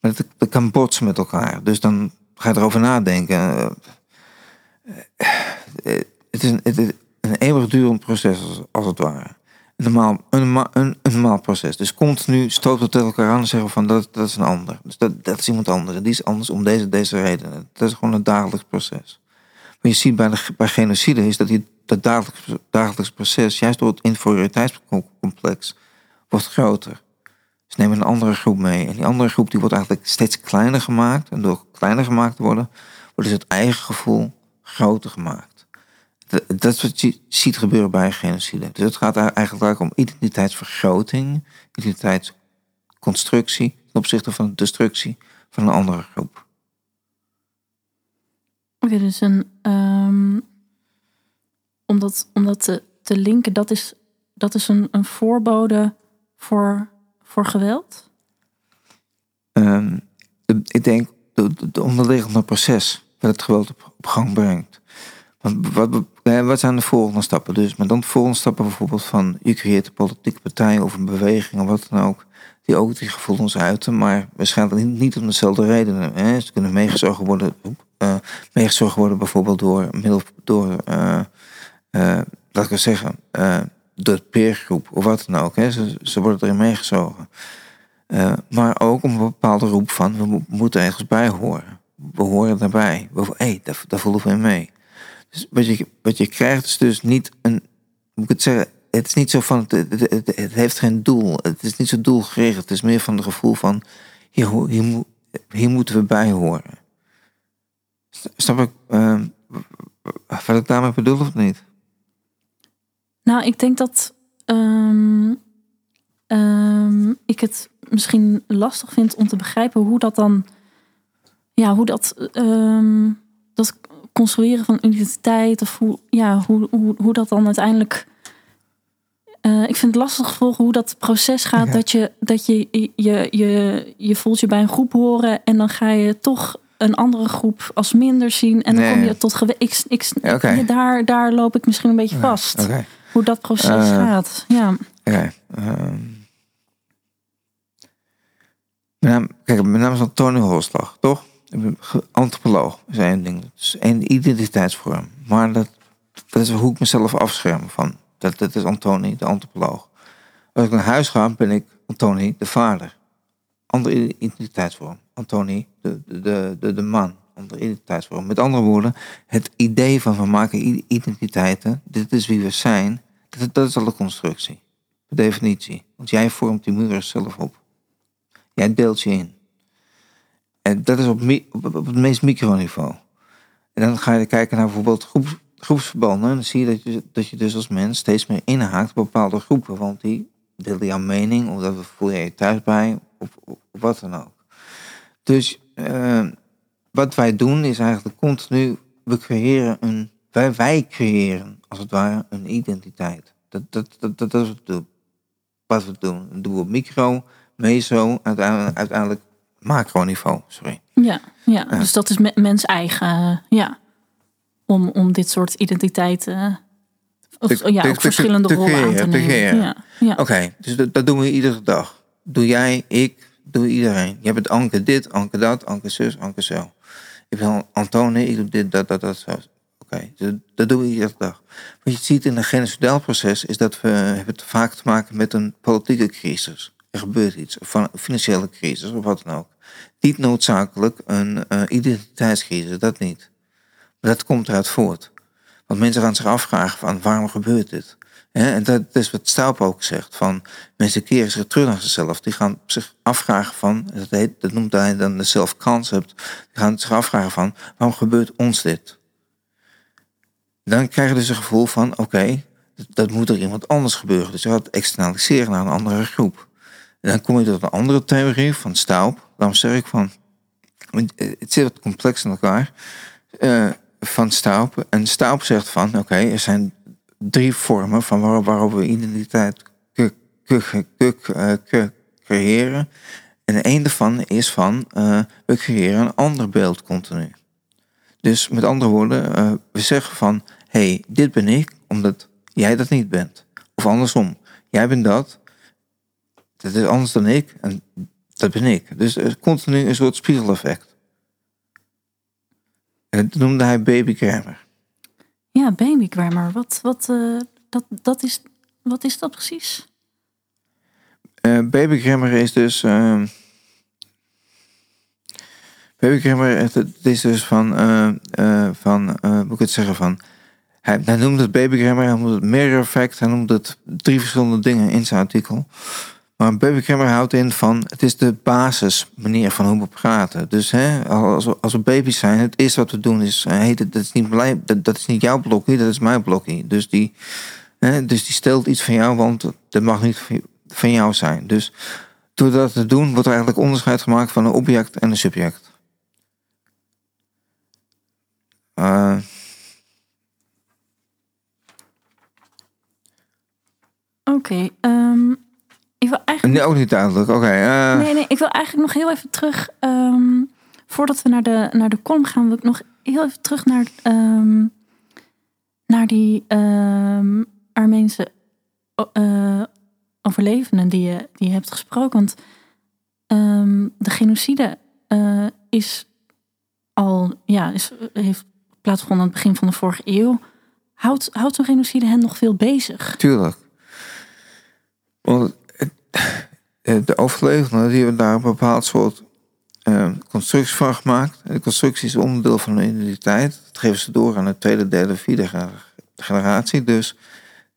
Maar dat, kan botsen met elkaar. Dus dan ga je erover nadenken. Uh, het is een, een eeuwigdurend proces, als, het ware een normaal, een, een, proces. Dus continu stoot het tegen elkaar aan en zeggen van dat, dat is een ander. Dus dat, dat is iemand anders. Die is anders om deze, deze reden. Dat is gewoon een dagelijks proces. Wat je ziet bij, de, bij genocide is dat die, dat dagelijks, proces, juist door het inferioriteitscomplex, wordt groter. Ze nemen een andere groep mee. En die andere groep die wordt eigenlijk steeds kleiner gemaakt. En door kleiner gemaakt te worden, wordt dus het eigen gevoel groter gemaakt. Dat is wat je ziet gebeuren bij genocide. Dus het gaat eigenlijk om identiteitsvergroting, identiteitsconstructie ten opzichte van de destructie van een andere groep. Oké, dus een, um, om dat, om dat te, te linken, dat is, dat is een, een voorbode voor, voor geweld? Ehm, ik denk de, de- de onderliggende proces wat het geweld op, gang brengt. Want wat, eh, wat zijn de volgende stappen? Dus met dan de volgende stappen bijvoorbeeld van je creëert een politieke partij of een beweging of wat dan ook, die ook die gevoelens uiten, maar waarschijnlijk niet, niet om dezelfde redenen. Hè? Ze kunnen meegezogen worden, meegezogen worden bijvoorbeeld door middel door, eh, laat ik zeggen, eh, door de peergroep of wat dan ook. Hè? Ze, ze worden erin meegezogen. Eh, maar ook een bepaalde roep van we mo- moeten ergens bij horen. We horen daarbij. We, hey, daar, daar voelen we in mee. Dus wat je, wat je krijgt is dus niet een. Moet ik het zeggen? Het is niet zo van. Het, het, heeft geen doel. Het is niet zo doelgericht. Het is meer van het gevoel van. Hier, hier, hier moeten we bij horen. Snap ik eh, wat ik daarmee bedoel of niet? Nou, ik denk dat ehm, ehm, ik het misschien lastig vind om te begrijpen hoe dat dan, ja, hoe dat, ehm, dat construeren van identiteit of hoe, ja, hoe, hoe, hoe dat dan uiteindelijk. eh, ik vind het lastig volgen hoe dat proces gaat. Ja. Dat, je, dat je, je, je, je voelt je bij een groep horen en dan ga je toch een andere groep als minder zien. En dan Nee. kom je tot ik, ik, ja, daar, daar loop ik misschien een beetje vast. Hoe dat proces Eh, gaat. Ja. Oké. ehm. Mijn naam, kijk, mijn naam is Antonio Holslag, toch? Ik ben antropoloog, is één ding. Dat is één identiteitsvorm. Maar dat, dat is hoe ik mezelf afscherm van. Dat, dat is Antoni, de antropoloog. Als ik naar huis ga, ben ik Antoni, de vader. Andere identiteitsvorm. Antoni, de, de, de, de, man. Andere identiteitsvorm. Met andere woorden, het idee van we maken identiteiten. Dit is wie we zijn. Dat, dat is al een constructie. Per definitie. Want jij vormt die muren zelf op. Jij deelt je in. En dat is op, op, het meest microniveau. En dan ga je kijken naar bijvoorbeeld groeps, groepsverbanden. En dan zie je dat, je dat je dus als mens steeds meer inhaakt op bepaalde groepen. Want die delen jouw mening, of dat voel je je thuis bij, of wat dan ook. Dus eh, wat wij doen is eigenlijk continu, we creëren een, wij, wij creëren als het ware een identiteit. Dat, dat, dat, dat, is wat we doen. Wat we doen. Dat doen we op micro, meso, uiteindelijk, uiteindelijk macroniveau. Sorry. Ja, ja. dus dat is me- mens eigen, ja. Om, om dit soort identiteiten, of Te- ja, te- ook te- verschillende te rollen aan te nemen. Ja, ja. Oké, dus dat, dat doen we iedere dag. Doe jij, ik, doe iedereen. Je bent Anke dit, Anke dat, Anke zus, Anke zo. Ik ben Antone, ik doe dit, dat, dat, dat, zo. Oké, dus dat doen we iedere dag. Wat je ziet in een genocidaal proces is dat we hebben het vaak te maken met een politieke crisis. Er gebeurt iets, of een financiële crisis of wat dan ook. Niet noodzakelijk een eh, identiteitscrisis, dat niet. Maar dat komt eruit voort. Want mensen gaan zich afvragen van waarom gebeurt dit? En dat is wat Staub ook zegt. Van mensen keren zich terug naar zichzelf. Die gaan zich afvragen van, dat, heet, dat noemt hij dan de self-concept. Die gaan zich afvragen van waarom gebeurt ons dit? Dan krijg je dus een gevoel van oké, dat, moet er iemand anders gebeuren. Dus je gaat externaliseren naar een andere groep. En dan kom je tot een andere theorie van Staub. Daarom zeg ik van, het zit wat complex in elkaar. Eh, van Staub. En Staub zegt van, oké, er zijn drie vormen van waar, waarop we identiteit eh, creëren. En een daarvan is van, eh, we creëren een ander beeld continu. Dus met andere woorden, eh, we zeggen van, hey, dit ben ik, omdat jij dat niet bent. Of andersom, jij bent dat, dat is anders dan ik, en dat ben ik. Dus er is continu een soort spiegeleffect. En dat noemde hij baby grammar. Ja, baby grammar. Wat, wat, eh, dat, dat is, wat is dat precies? Grammar is dus. het, het is dus van. eh, van hoe moet ik het zeggen? Van, hij, hij noemt het baby grammar, hij noemt het mirror effect, hij noemt het drie verschillende dingen in zijn artikel. Maar baby grammar houdt in van. Het is de basis manier van hoe we praten. Dus hè, als, we, als baby's zijn, het eerste wat we doen is. hey, dat, dat, is niet blij, dat, is niet jouw blokje, dat is mijn blokje. Dus die, hè, dus die stelt iets van jou, want dat mag niet van- jou zijn. Dus door dat te doen, wordt er eigenlijk onderscheid gemaakt van een object en een subject. Eh, Oké, ehm, ik wil eigenlijk. Nee, ook niet duidelijk. Oké. eh, Nee, nee, ik wil eigenlijk nog heel even terug. ehm, voordat we naar de, naar de column gaan, wil ik nog heel even terug naar, ehm, naar die Armeense eh, overlevenden die je, die je hebt gesproken. Want de genocide eh, is al, ja, is, heeft plaatsgevonden aan het begin van de vorige eeuw. Houdt, houdt zo'n genocide hen nog veel bezig? Tuurlijk. Eh, de overlevenden die hebben daar een bepaald soort eh, constructie van gemaakt. De constructie is onderdeel van hun identiteit. Dat geven ze door aan de tweede, derde, vierde ge- generatie. Dus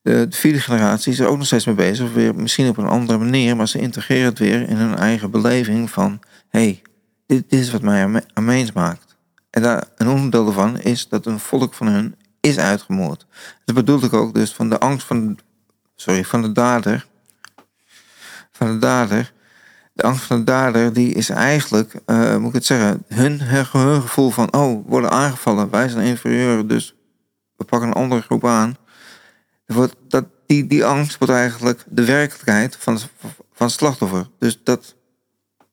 de, de vierde generatie is er ook nog steeds mee bezig. Weer misschien op een andere manier, maar ze integreren het weer in hun eigen beleving van... hé, hey, dit, is wat mij Armeens maakt. En daar, een onderdeel daarvan is dat een volk van hun is uitgemoord. Dat bedoel ik ook dus van de angst van, sorry, van de dader. Van de dader. De angst van de dader, die is eigenlijk, eh, moet ik het zeggen, hun, hun gevoel van, oh, worden aangevallen, wij zijn inferieur, dus we pakken een andere groep aan. Dat, die, die angst wordt eigenlijk de werkelijkheid van, van slachtoffer. Dus dat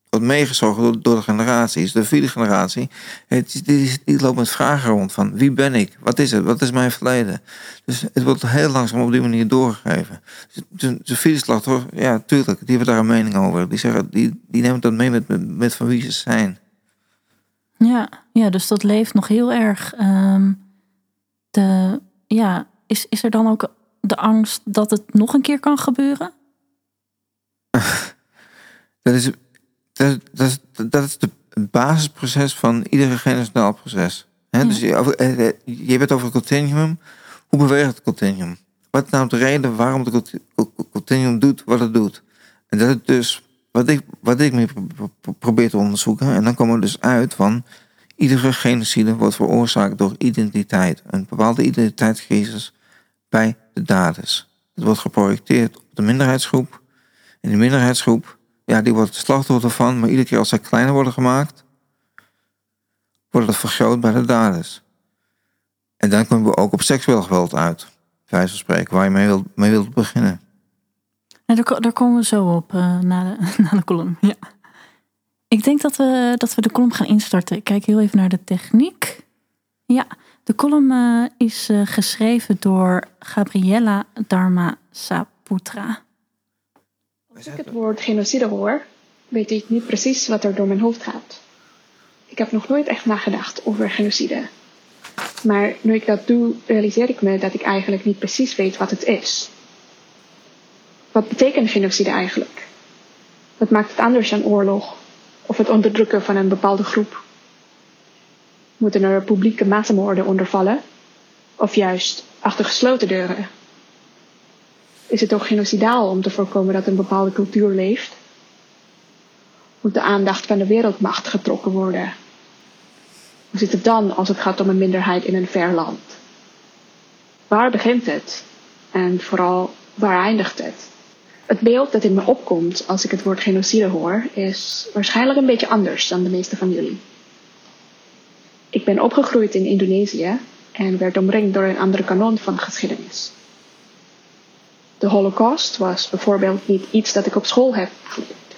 wordt meegezogen door, door de generaties. De vierde generatie, het, die, die loopt met vragen rond van wie ben ik? Wat is het? Wat is mijn verleden? Dus het wordt heel langzaam op die manier doorgegeven. Dus de, de vierde slachtoffer, ja, tuurlijk, die hebben daar een mening over. Die, zeggen, die, die nemen dat mee met, met, met van wie ze zijn. Ja, ja, dus dat leeft nog heel erg. ehm, de, ja, is, is er dan ook de angst dat het nog een keer kan gebeuren? Dat is, dat, is- dat, dat is de- het basisproces van ieder generationaal proces. Dus je, eh, eh, je hebt het over het continuum. Hoe beweegt het continuum? Wat is nou de reden waarom het conti- co- co- continuum doet wat het doet? En dat is dus wat ik, wat ik mee pro- pro- probeer te onderzoeken. En dan komen we dus uit van... iedere genocide wordt veroorzaakt door identiteit. Een bepaalde identiteitscrisis bij de daders. Het wordt geprojecteerd op de minderheidsgroep. En die minderheidsgroep, ja, die wordt slachtoffer van. Maar iedere keer als zij kleiner worden gemaakt... wordt het vergroot bij de daders. En dan komen we ook op seksueel geweld uit. Wijze van spreken, waar je mee wilt, mee wilt beginnen. Daar, daar komen we zo op eh, na, de, na de column. Ja. Ik denk dat we, dat we de column gaan instarten. Ik kijk heel even naar de techniek. Ja, de column eh, is eh, geschreven door Gabriella Dharma Saputra. Als ik het woord genocide hoor, weet ik niet precies wat er door mijn hoofd gaat. Ik heb nog nooit echt nagedacht over genocide. Maar nu ik dat doe, realiseer ik me dat ik eigenlijk niet precies weet wat het is. Wat betekent genocide eigenlijk? Wat maakt het anders dan oorlog of het onderdrukken van een bepaalde groep? Moeten er publieke massamoorden onder vallen? Of juist achter gesloten deuren? Is het ook genocidaal om te voorkomen dat een bepaalde cultuur leeft? Moet de aandacht van de wereldmacht getrokken worden? Hoe zit het dan als het gaat om een minderheid in een ver land? Waar begint het? En vooral, waar eindigt het? Het beeld dat in me opkomt als ik het woord genocide hoor, is waarschijnlijk een beetje anders dan de meeste van jullie. Ik ben opgegroeid in Indonesië en werd omringd door een andere kanon van geschiedenis. De Holocaust was bijvoorbeeld niet iets dat ik op school heb geleerd.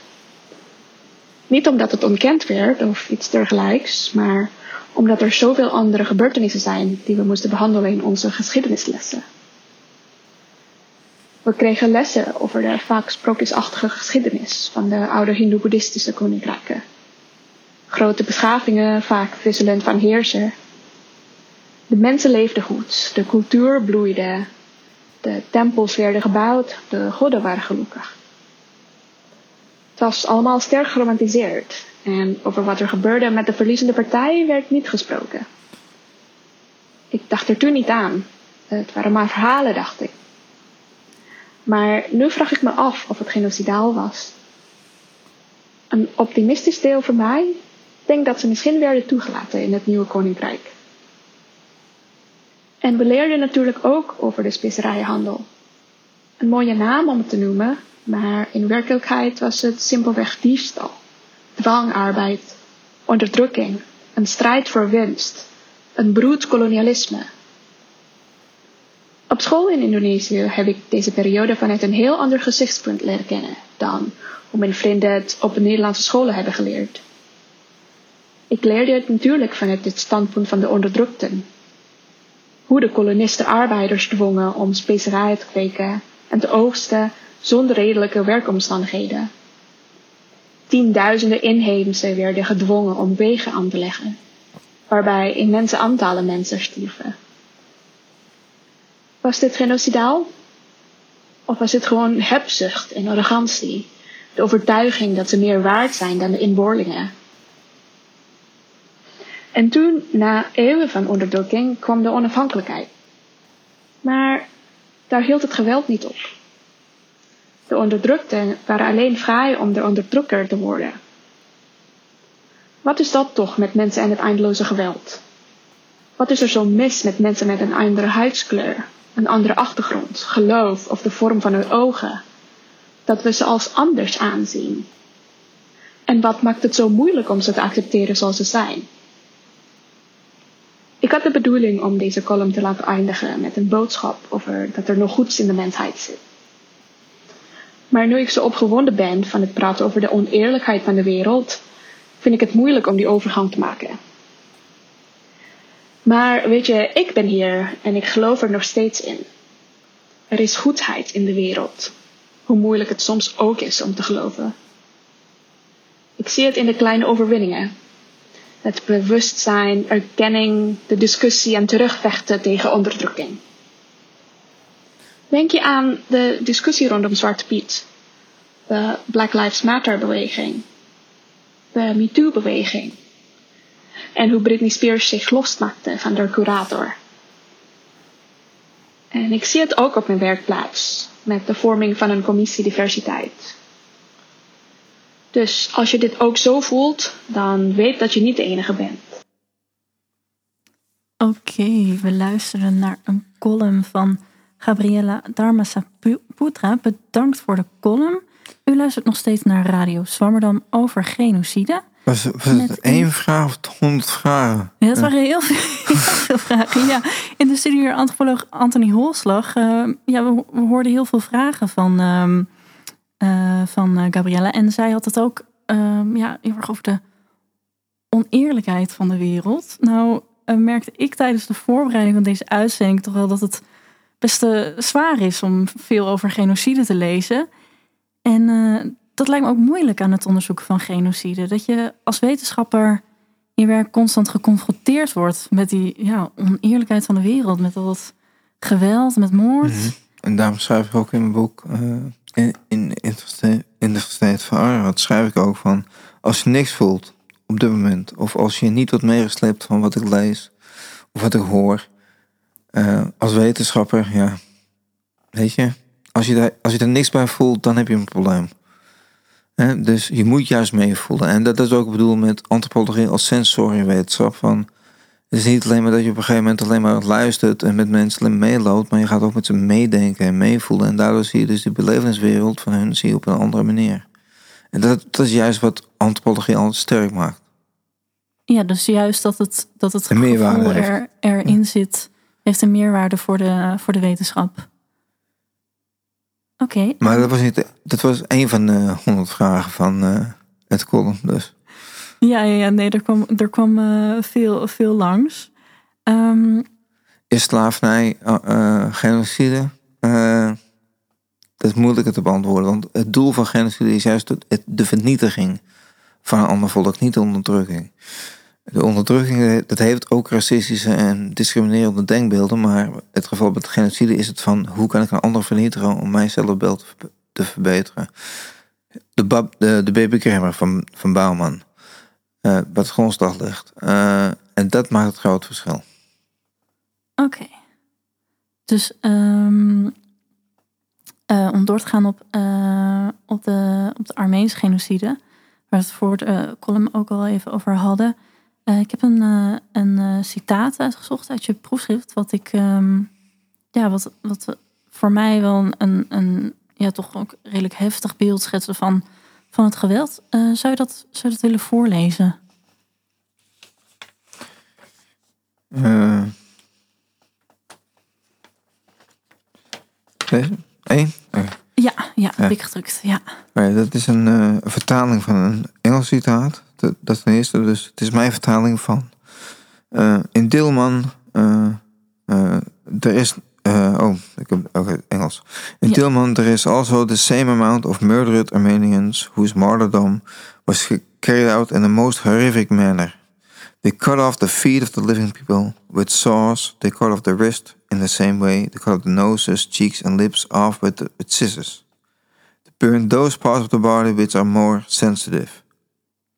Niet omdat het ontkend werd of iets dergelijks, maar omdat er zoveel andere gebeurtenissen zijn die we moesten behandelen in onze geschiedenislessen. We kregen lessen over de vaak sprookjesachtige geschiedenis van de oude Hindoe-boeddhistische koninkrijken. Grote beschavingen, vaak wisselend van heerser. De mensen leefden goed, de cultuur bloeide, de tempels werden gebouwd, de goden waren gelukkig. Het was allemaal sterk geromantiseerd en over wat er gebeurde met de verliezende partij werd niet gesproken. Ik dacht er toen niet aan. Het waren maar verhalen, dacht ik. Maar nu vraag ik me af of het genocidaal was. Een optimistisch deel van mij denkt dat ze misschien werden toegelaten in het nieuwe koninkrijk. En we leerden natuurlijk ook over de specerijenhandel. Een mooie naam om het te noemen, maar in werkelijkheid was het simpelweg diefstal, dwangarbeid, onderdrukking, een strijd voor winst, een broed kolonialisme. Op school in Indonesië heb ik deze periode vanuit een heel ander gezichtspunt leren kennen dan hoe mijn vrienden het op een Nederlandse scholen hebben geleerd. Ik leerde het natuurlijk vanuit het standpunt van de onderdrukten. Hoe de kolonisten arbeiders dwongen om specerijen te kweken en te oogsten zonder redelijke werkomstandigheden. Tienduizenden inheemse werden gedwongen om wegen aan te leggen, waarbij immense aantallen mensen stierven. Was dit genocidaal? Of was dit gewoon hebzucht en arrogantie, de overtuiging dat ze meer waard zijn dan de inboorlingen? En toen, na eeuwen van onderdrukking, kwam de onafhankelijkheid. Maar daar hield het geweld niet op. De onderdrukten waren alleen vrij om de onderdrukker te worden. Wat is dat toch met mensen en het eindeloze geweld? Wat is er zo mis met mensen met een andere huidskleur, een andere achtergrond, geloof of de vorm van hun ogen, dat we ze als anders aanzien? En wat maakt het zo moeilijk om ze te accepteren zoals ze zijn? Ik had de bedoeling om deze column te laten eindigen met een boodschap over dat er nog goeds in de mensheid zit. Maar nu ik zo opgewonden ben van het praten over de oneerlijkheid van de wereld, vind ik het moeilijk om die overgang te maken. Maar weet je, ik ben hier en ik geloof er nog steeds in. Er is goedheid in de wereld, hoe moeilijk het soms ook is om te geloven. Ik zie het in de kleine overwinningen. Het bewustzijn, erkenning, de discussie en terugvechten tegen onderdrukking. Denk je aan de discussie rondom Zwarte Piet, de Black Lives Matter beweging, de MeToo beweging en hoe Britney Spears zich losmaakte van de curator. En ik zie het ook op mijn werkplaats met de vorming van een commissie diversiteit. Dus als je dit ook zo voelt, dan weet dat je niet de enige bent. Oké, we luisteren naar een column van Gabriella Dharmasaputra. Bedankt voor de column. U luistert nog steeds naar Radio Swammerdam over genocide. Was, was het één vraag of honderd vragen? Ja, dat waren heel veel, heel veel vragen. Ja, in de studie hier antropoloog Anthony Holslag. Uh, ja, we, we, hoorden heel veel vragen van, uh, uh, van Gabriella. En zij had het ook ehm, ja, heel erg over de oneerlijkheid van de wereld. Nou, merkte ik tijdens de voorbereiding van deze uitzending toch wel dat het best zwaar is om veel over genocide te lezen. En dat lijkt me ook moeilijk aan het onderzoeken van genocide. Dat je als wetenschapper in werk constant geconfronteerd wordt met die ja, oneerlijkheid van de wereld. Met al dat geweld, met moord. Mhm. En daarom schrijf ik ook in mijn boek, uh, in, in, in de gesteed van Arad, schrijf ik ook van, als je niks voelt op dit moment, of als je niet wordt meegesleept van wat ik lees, of wat ik hoor, uh, als wetenschapper, ja, weet je, als je, daar, als je er niks bij voelt, dan heb je een probleem dus je moet juist meevoelen. En dat is ook bedoeld met antropologie als sensoriumwetenschap. Van, het is niet alleen maar dat je op een gegeven moment alleen maar luistert en met mensen meeloopt, maar je gaat ook met ze meedenken en meevoelen. En daardoor zie je dus de belevingswereld van hun zie je op een andere manier. En dat, dat is juist wat antropologie altijd sterk maakt. Ja, dus juist dat het, dat het gevoel er, erin zit, heeft een meerwaarde voor de, voor de wetenschap. Oké. Maar dat was, niet, dat was een van de honderd vragen van uh, het column dus. Ja, ja, nee, er kwam, er kwam uh, veel, veel langs. Um, is slavernij uh, genocide? dat is moeilijker te beantwoorden, want het doel van genocide is juist de, de vernietiging van een ander volk, niet de onderdrukking. De onderdrukking dat heeft ook racistische en discriminerende denkbeelden, maar het geval met genocide is het van hoe kan ik een ander vernietigen om mijn zelfbeeld te verbeteren. De, bab, de, de baby van, van Bouwman, uh, wat grondslag ligt. Uh, en dat maakt het groot verschil. Oké. Dus um, uh, om door te gaan op, op, de, op de Armeense genocide, waar we het voor de column ook al even over hadden. Ik heb een, een citaat uitgezocht uit je proefschrift, wat ik, um, ja, wat, wat voor mij wel een, een, een, ja, toch ook redelijk heftig beeld schetsen van, van het geweld. zou, je dat, zou je dat willen voorlezen? Deze? Eén? Oké. Ja, ja, Ja. dik gedrukt. Ja. Oké, dat is een eh, vertaling van een Engels citaat. Dat, dat is ten eerste. Dus het is mijn vertaling van. eh, in Dilman. eh, eh, er is. Eh, oh, ik heb het Engels. In Ja. Dilman, there is also the same amount of murdered Armenians whose martyrdom was carried out in the most horrific manner. They cut off the feet of the living people with saws. They cut off the wrist in the same way. They cut off the noses, cheeks, and lips off with, the, with scissors. They burn those parts of the body which are more sensitive.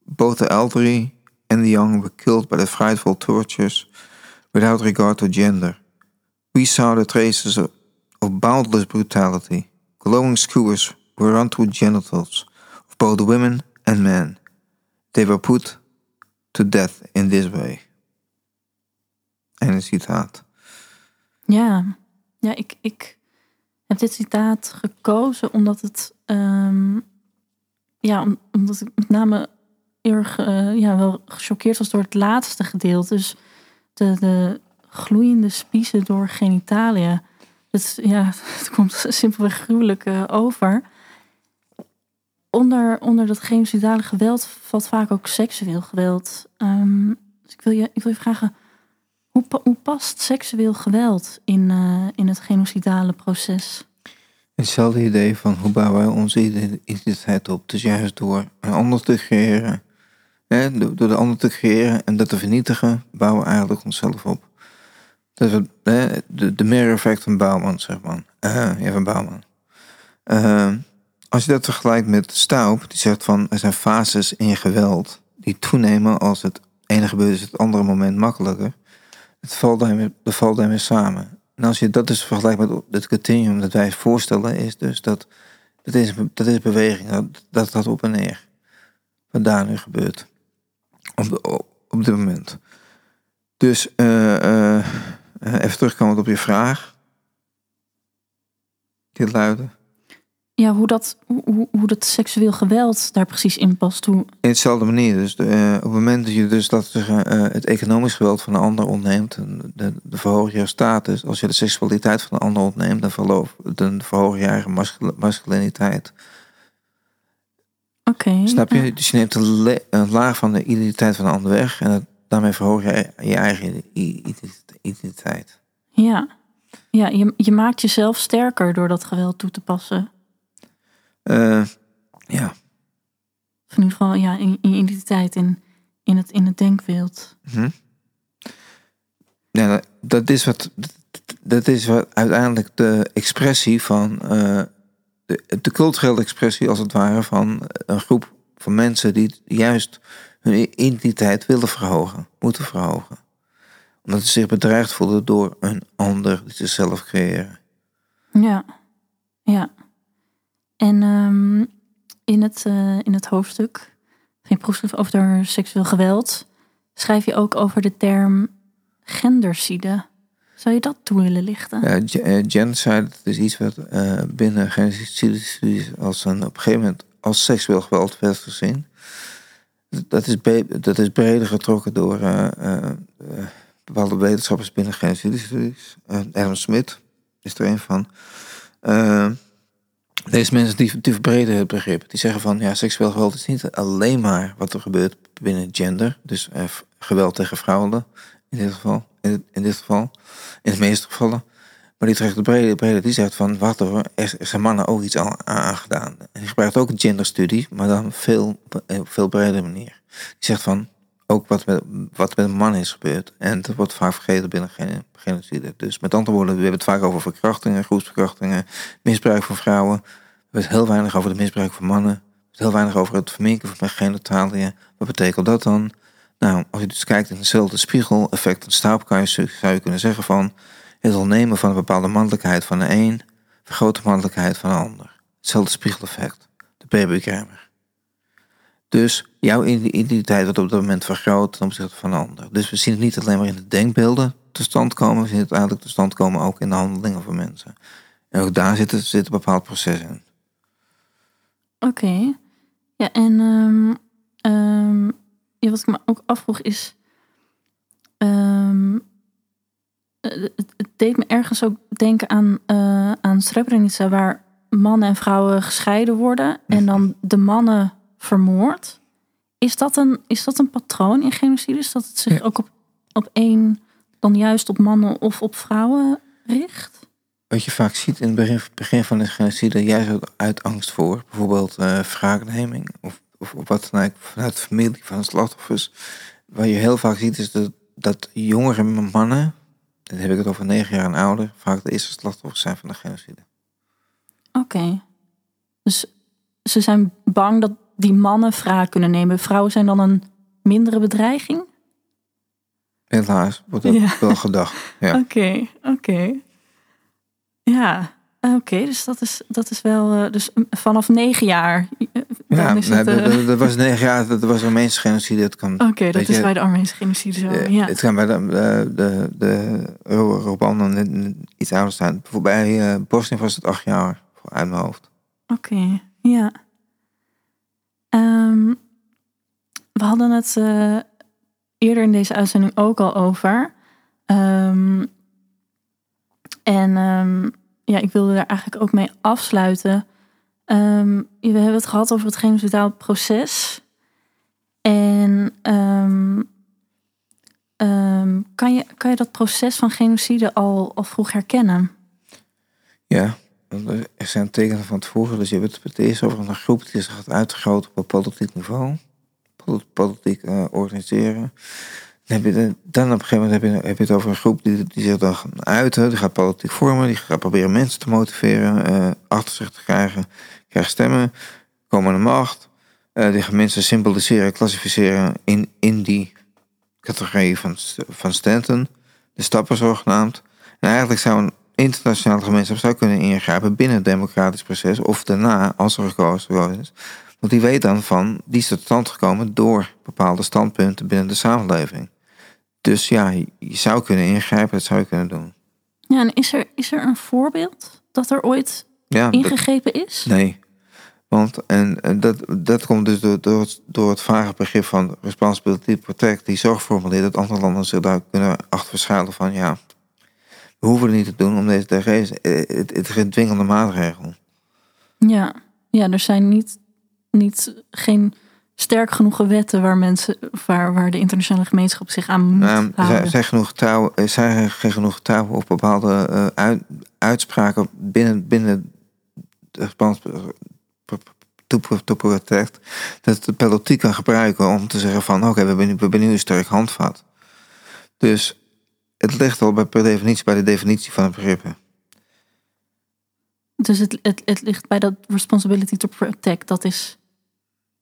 Both the elderly and the young were killed by the frightful tortures without regard to gender. We saw the traces of, boundless brutality. Glowing skewers were run through genitals of both women and men. They were put to death in this way. En een citaat. Ja, ja ik, ik heb dit citaat gekozen omdat het, ehm, ja, om- omdat ik met name erg, eh, ja, wel gechoqueerd was door het laatste gedeelte. Dus de, de gloeiende spiezen door genitaliën. Het, ja, het komt simpelweg gruwelijk eh, over. Onder, onder dat genocidale geweld valt vaak ook seksueel geweld. Ehm, dus ik wil, je, ik wil je vragen, hoe, hoe past seksueel geweld in, eh, in het genocidale proces? Hetzelfde idee van hoe bouwen wij onze identiteit op. Dus juist door een ander te creëren, hè, door de ander te creëren en dat te vernietigen, bouwen we eigenlijk onszelf op. Het, hè, de, de mirror effect van Bouwman, zeg maar. Eh, ja, van Bouwman. Eh, als je dat vergelijkt met Staub, die zegt van er zijn fases in geweld die toenemen als het ene gebeurt is het andere moment makkelijker. Het valt daarmee, dat valt daarmee samen. En als je dat dus vergelijkt met het continuum dat wij voorstellen, is dus dat dat is, dat is beweging, dat, dat op en neer. Wat daar nu gebeurt. Op, op, op dit moment. Dus eh, eh, eh, even terugkomend op je vraag. Dit luidde. Ja, hoe dat, hoe, hoe- dat seksueel geweld daar precies in past. Hoe, In hetzelfde manier. Dus eh, op het moment dat je dus dat eh, het economisch geweld van een ander ontneemt, de, de verhoog je status. Als je de seksualiteit van een ander ontneemt, dan, verloof, dan verhoog je eigen mascul- masculiniteit. Oké. Snap ja. je? Dus je neemt een, laag van de identiteit van de ander weg en dat- daarmee verhoog je je eigen identiteit. Ja, ja je, je maakt jezelf sterker door dat geweld toe te passen. Eh, ja. Of in ieder geval ja, in, in je identiteit, in, in, het, in het denkbeeld. Mhm. Ja, dat- dat is wat, dat is wat uiteindelijk de expressie van, eh, de, de culturele expressie als het ware van een groep van mensen die juist hun identiteit willen verhogen, moeten verhogen. Omdat ze zich bedreigd voelen door een ander die ze zelf creëren. Ja, ja. En ehm, in, het, eh, in het hoofdstuk, geen proefschrift over seksueel geweld, schrijf je ook over de term gendercide. Zou je dat toe willen lichten? Ja, eh, genocide is iets wat eh, binnen genocidestudies als een op een gegeven moment als seksueel geweld werd gezien. Dat is, dat is breder getrokken door eh, eh, eh, bepaalde wetenschappers binnen genocidestudies. Adam Smith is er een van. Deze mensen die, verbreden het begrip. Die zeggen van ja, seksueel geweld is niet alleen maar wat er gebeurt binnen gender. Dus geweld tegen vrouwen in dit geval. In, in dit geval. In de meeste gevallen. Maar die trekt de brede, brede die zegt van wat er, er zijn mannen ook iets aan, aan. En die gebruikt ook genderstudie, maar dan veel, een veel bredere manier. Die zegt van ook wat met, wat met een man is gebeurd. En dat wordt vaak vergeten binnen gen- genocide. Dus met andere woorden, we hebben het vaak over verkrachtingen, groepsverkrachtingen, misbruik van vrouwen. We hebben het heel weinig over het misbruik van mannen. We hebben heel weinig over het verminken van genitaliën. Wat betekent dat dan? Nou, als je dus kijkt in hetzelfde spiegel-effect je, zou je kunnen zeggen van het ontnemen van een bepaalde mannelijkheid van de een, vergroot de mannelijkheid van de ander. Hetzelfde spiegeleffect, de babykamer. Dus jouw identiteit wordt op dat moment vergroot ten opzichte van de ander. Dus we zien het niet alleen maar in de denkbeelden tot stand komen, we zien het eigenlijk tot stand komen ook in de handelingen van mensen. En ook daar zit, zit een bepaald proces in. Oké. Ja, en ehm, ehm, wat ik me ook afvroeg is... ehm, eh, het, het deed me ergens ook denken aan, eh, aan Srebrenica, waar mannen en vrouwen gescheiden worden en dan de mannen vermoord. Is dat een, is dat een patroon in genocides? Dat het zich Ja. ook op, op één, dan juist op mannen of op vrouwen richt? Wat je vaak ziet in het begin, begin van de genocide, juist uit, uit angst voor, bijvoorbeeld eh wraakneming of, of, of wat dan ook, vanuit de familie van slachtoffers. Wat je heel vaak ziet is dat, dat jongere mannen, dan heb ik het over negen jaar en ouder, vaak de eerste slachtoffers zijn van de genocide. Oké. Dus ze zijn bang dat die mannen wraak kunnen nemen. Vrouwen zijn dan een mindere bedreiging? Helaas wordt dat Ja. wel gedacht. Ja. Oké, oké. Ja, oké. dus dat is, dat is wel... eh, dus vanaf negen jaar... eh, Ja, het... eh, dat- was negen jaar, dat was Armeense genocide. Oké, dat is je, bij de Armeense genocide zo. eh, ja. het kan bij de, de, de, de net iets ouder staan. Bij eh Bosnië was het acht jaar, uit mijn hoofd. Oké, ja. Ehm, we hadden het eh, eerder in deze uitzending ook al over. Ehm, en ehm, ja, ik wilde daar eigenlijk ook mee afsluiten. Ehm, we hebben het gehad over het genocidaal proces. En ehm, ehm, kan, je, kan je dat proces van genocide al, al vroeg herkennen? Ja, er zijn tekenen van tevoren. Dus je hebt het eerst over een groep die zich gaat uitgroten op politiek niveau. Pol- Politiek eh, organiseren. Dan, op een gegeven moment heb je, het over een groep die, zich dan gaat uiten. Die gaat politiek vormen. Die gaat proberen mensen te motiveren. eh, achter zich te krijgen. Krijgt stemmen. Komen aan de macht. eh, die gaan mensen symboliseren, klassificeren in, in die categorie van, van Stanton. De stappen zogenaamd. En eigenlijk zou een internationale gemeenschap zou kunnen ingrijpen binnen het democratisch proces of daarna als er gekozen is. Want die weet dan van, die is tot stand gekomen door bepaalde standpunten binnen de samenleving. Dus ja, je zou kunnen ingrijpen, dat zou je kunnen doen. Ja, en is er, is er een voorbeeld dat er ooit Ja, dat- ingegrepen is? nee. Want en, en dat, dat komt dus door, door, het, door het vage begrip van responsibility protect, die zorg formuleert dat andere landen zich daar kunnen achter verschuilen van ja, we hoeven het niet te doen om deze te geven. Het, het is geen dwingende maatregel. Ja, ja er zijn niet, niet geen sterk genoeg wetten waar mensen, waar, waar de internationale gemeenschap zich aan moet Nou, er houden. zijn, genoeg getrouwen, er zijn geen genoeg getrouwen op bepaalde eh, uit- uitspraken binnen, binnen de Spaans to protect. Dat de politiek kan gebruiken om te zeggen van oké, we hebben nu- we hebben nu een sterk handvat. Dus het ligt al bij, per definitie bij de definitie van de begrippen. Dus het, het, het ligt bij dat responsibility to protect. Dat is,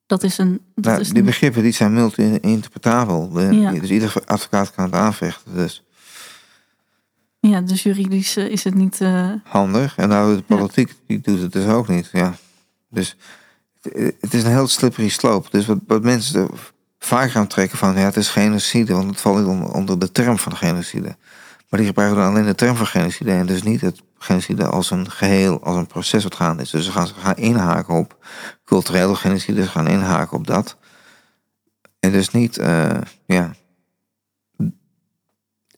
dat is een. Dat Nou, is die een- begrippen die zijn multi-interpretabel. De- Ja. Dus ieder advocaat kan het aanvechten. Dus ja, dus juridisch eh, is het niet. eh, handig. En nou, de politiek die doet het dus ook niet. Ja. Dus het- het is een heel slippery slope. Dus wat, wat mensen vaak gaan trekken van, ja, het is genocide, want het valt onder de term van genocide. Maar die gebruiken dan alleen de term van genocide en dus niet het genocide als een geheel, als een proces wat gaande is. Dus ze gaan, ze gaan inhaken op culturele genocide, ze gaan inhaken op dat. En dus niet, eh, ja,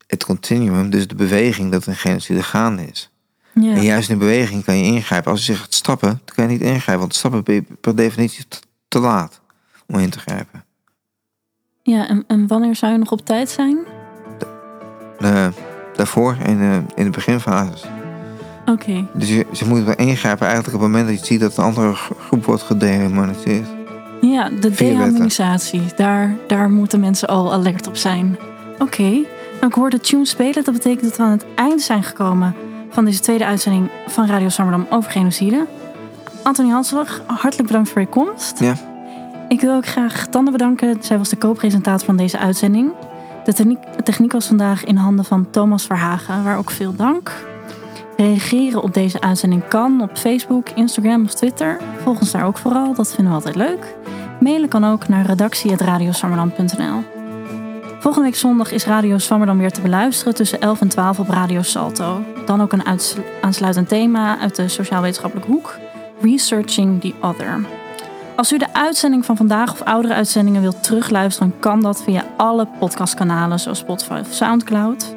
het continuum, dus de beweging dat een genocide gaande is. ja. En juist in beweging kan je ingrijpen. Als je gaat stappen, dan kan je niet ingrijpen. Want stappen ben je per definitie te, te laat om in te grijpen. ja en, en wanneer zou je nog op tijd zijn? Eh, daarvoor, in de, in de beginfases. Oké. Dus je, ze moeten wel ingrijpen eigenlijk op het moment dat je ziet dat een andere gro- groep wordt gedemoniseerd. Ja, de dehumanisatie. Daar, daar moeten mensen al alert op zijn. Oké, nou ik hoor de tune spelen. Dat betekent dat we aan het eind zijn gekomen van deze tweede uitzending van Radio Sammerdam over genocide. Anthony Hanselig, hartelijk bedankt voor je komst. Ja. Ik wil ook graag Tande bedanken. Zij was de co-presentator van deze uitzending. De techniek, techniek was vandaag in handen van Thomas Verhagen, waar ook veel dank. Reageren op deze uitzending kan op Facebook, Instagram of Twitter. Volg ons daar ook vooral, dat vinden we altijd leuk. Mailen kan ook naar redactie.radioswammerdam.nl Volgende week zondag is Radio Swammerdam weer te beluisteren tussen 11 en 12 op Radio Salto. Dan ook een aansluitend thema uit de sociaal-wetenschappelijke hoek. Researching the Other. Als u de uitzending van vandaag of oudere uitzendingen wilt terugluisteren, kan dat via alle podcastkanalen zoals Spotify of Soundcloud.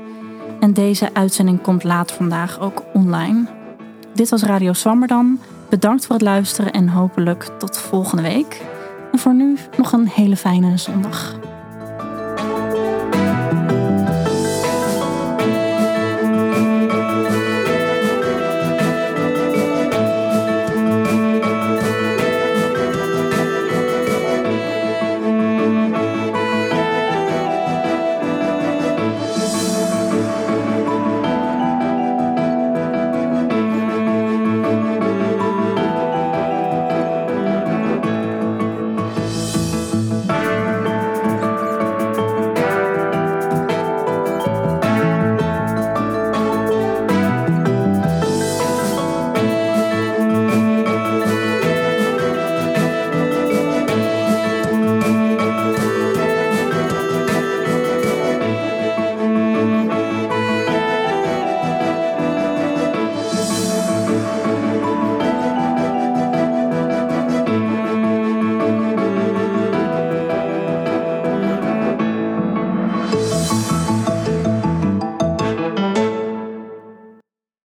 En deze uitzending komt later vandaag ook online. Dit was Radio Zwammerdam. Bedankt voor het luisteren en hopelijk tot volgende week. En voor nu nog een hele fijne zondag.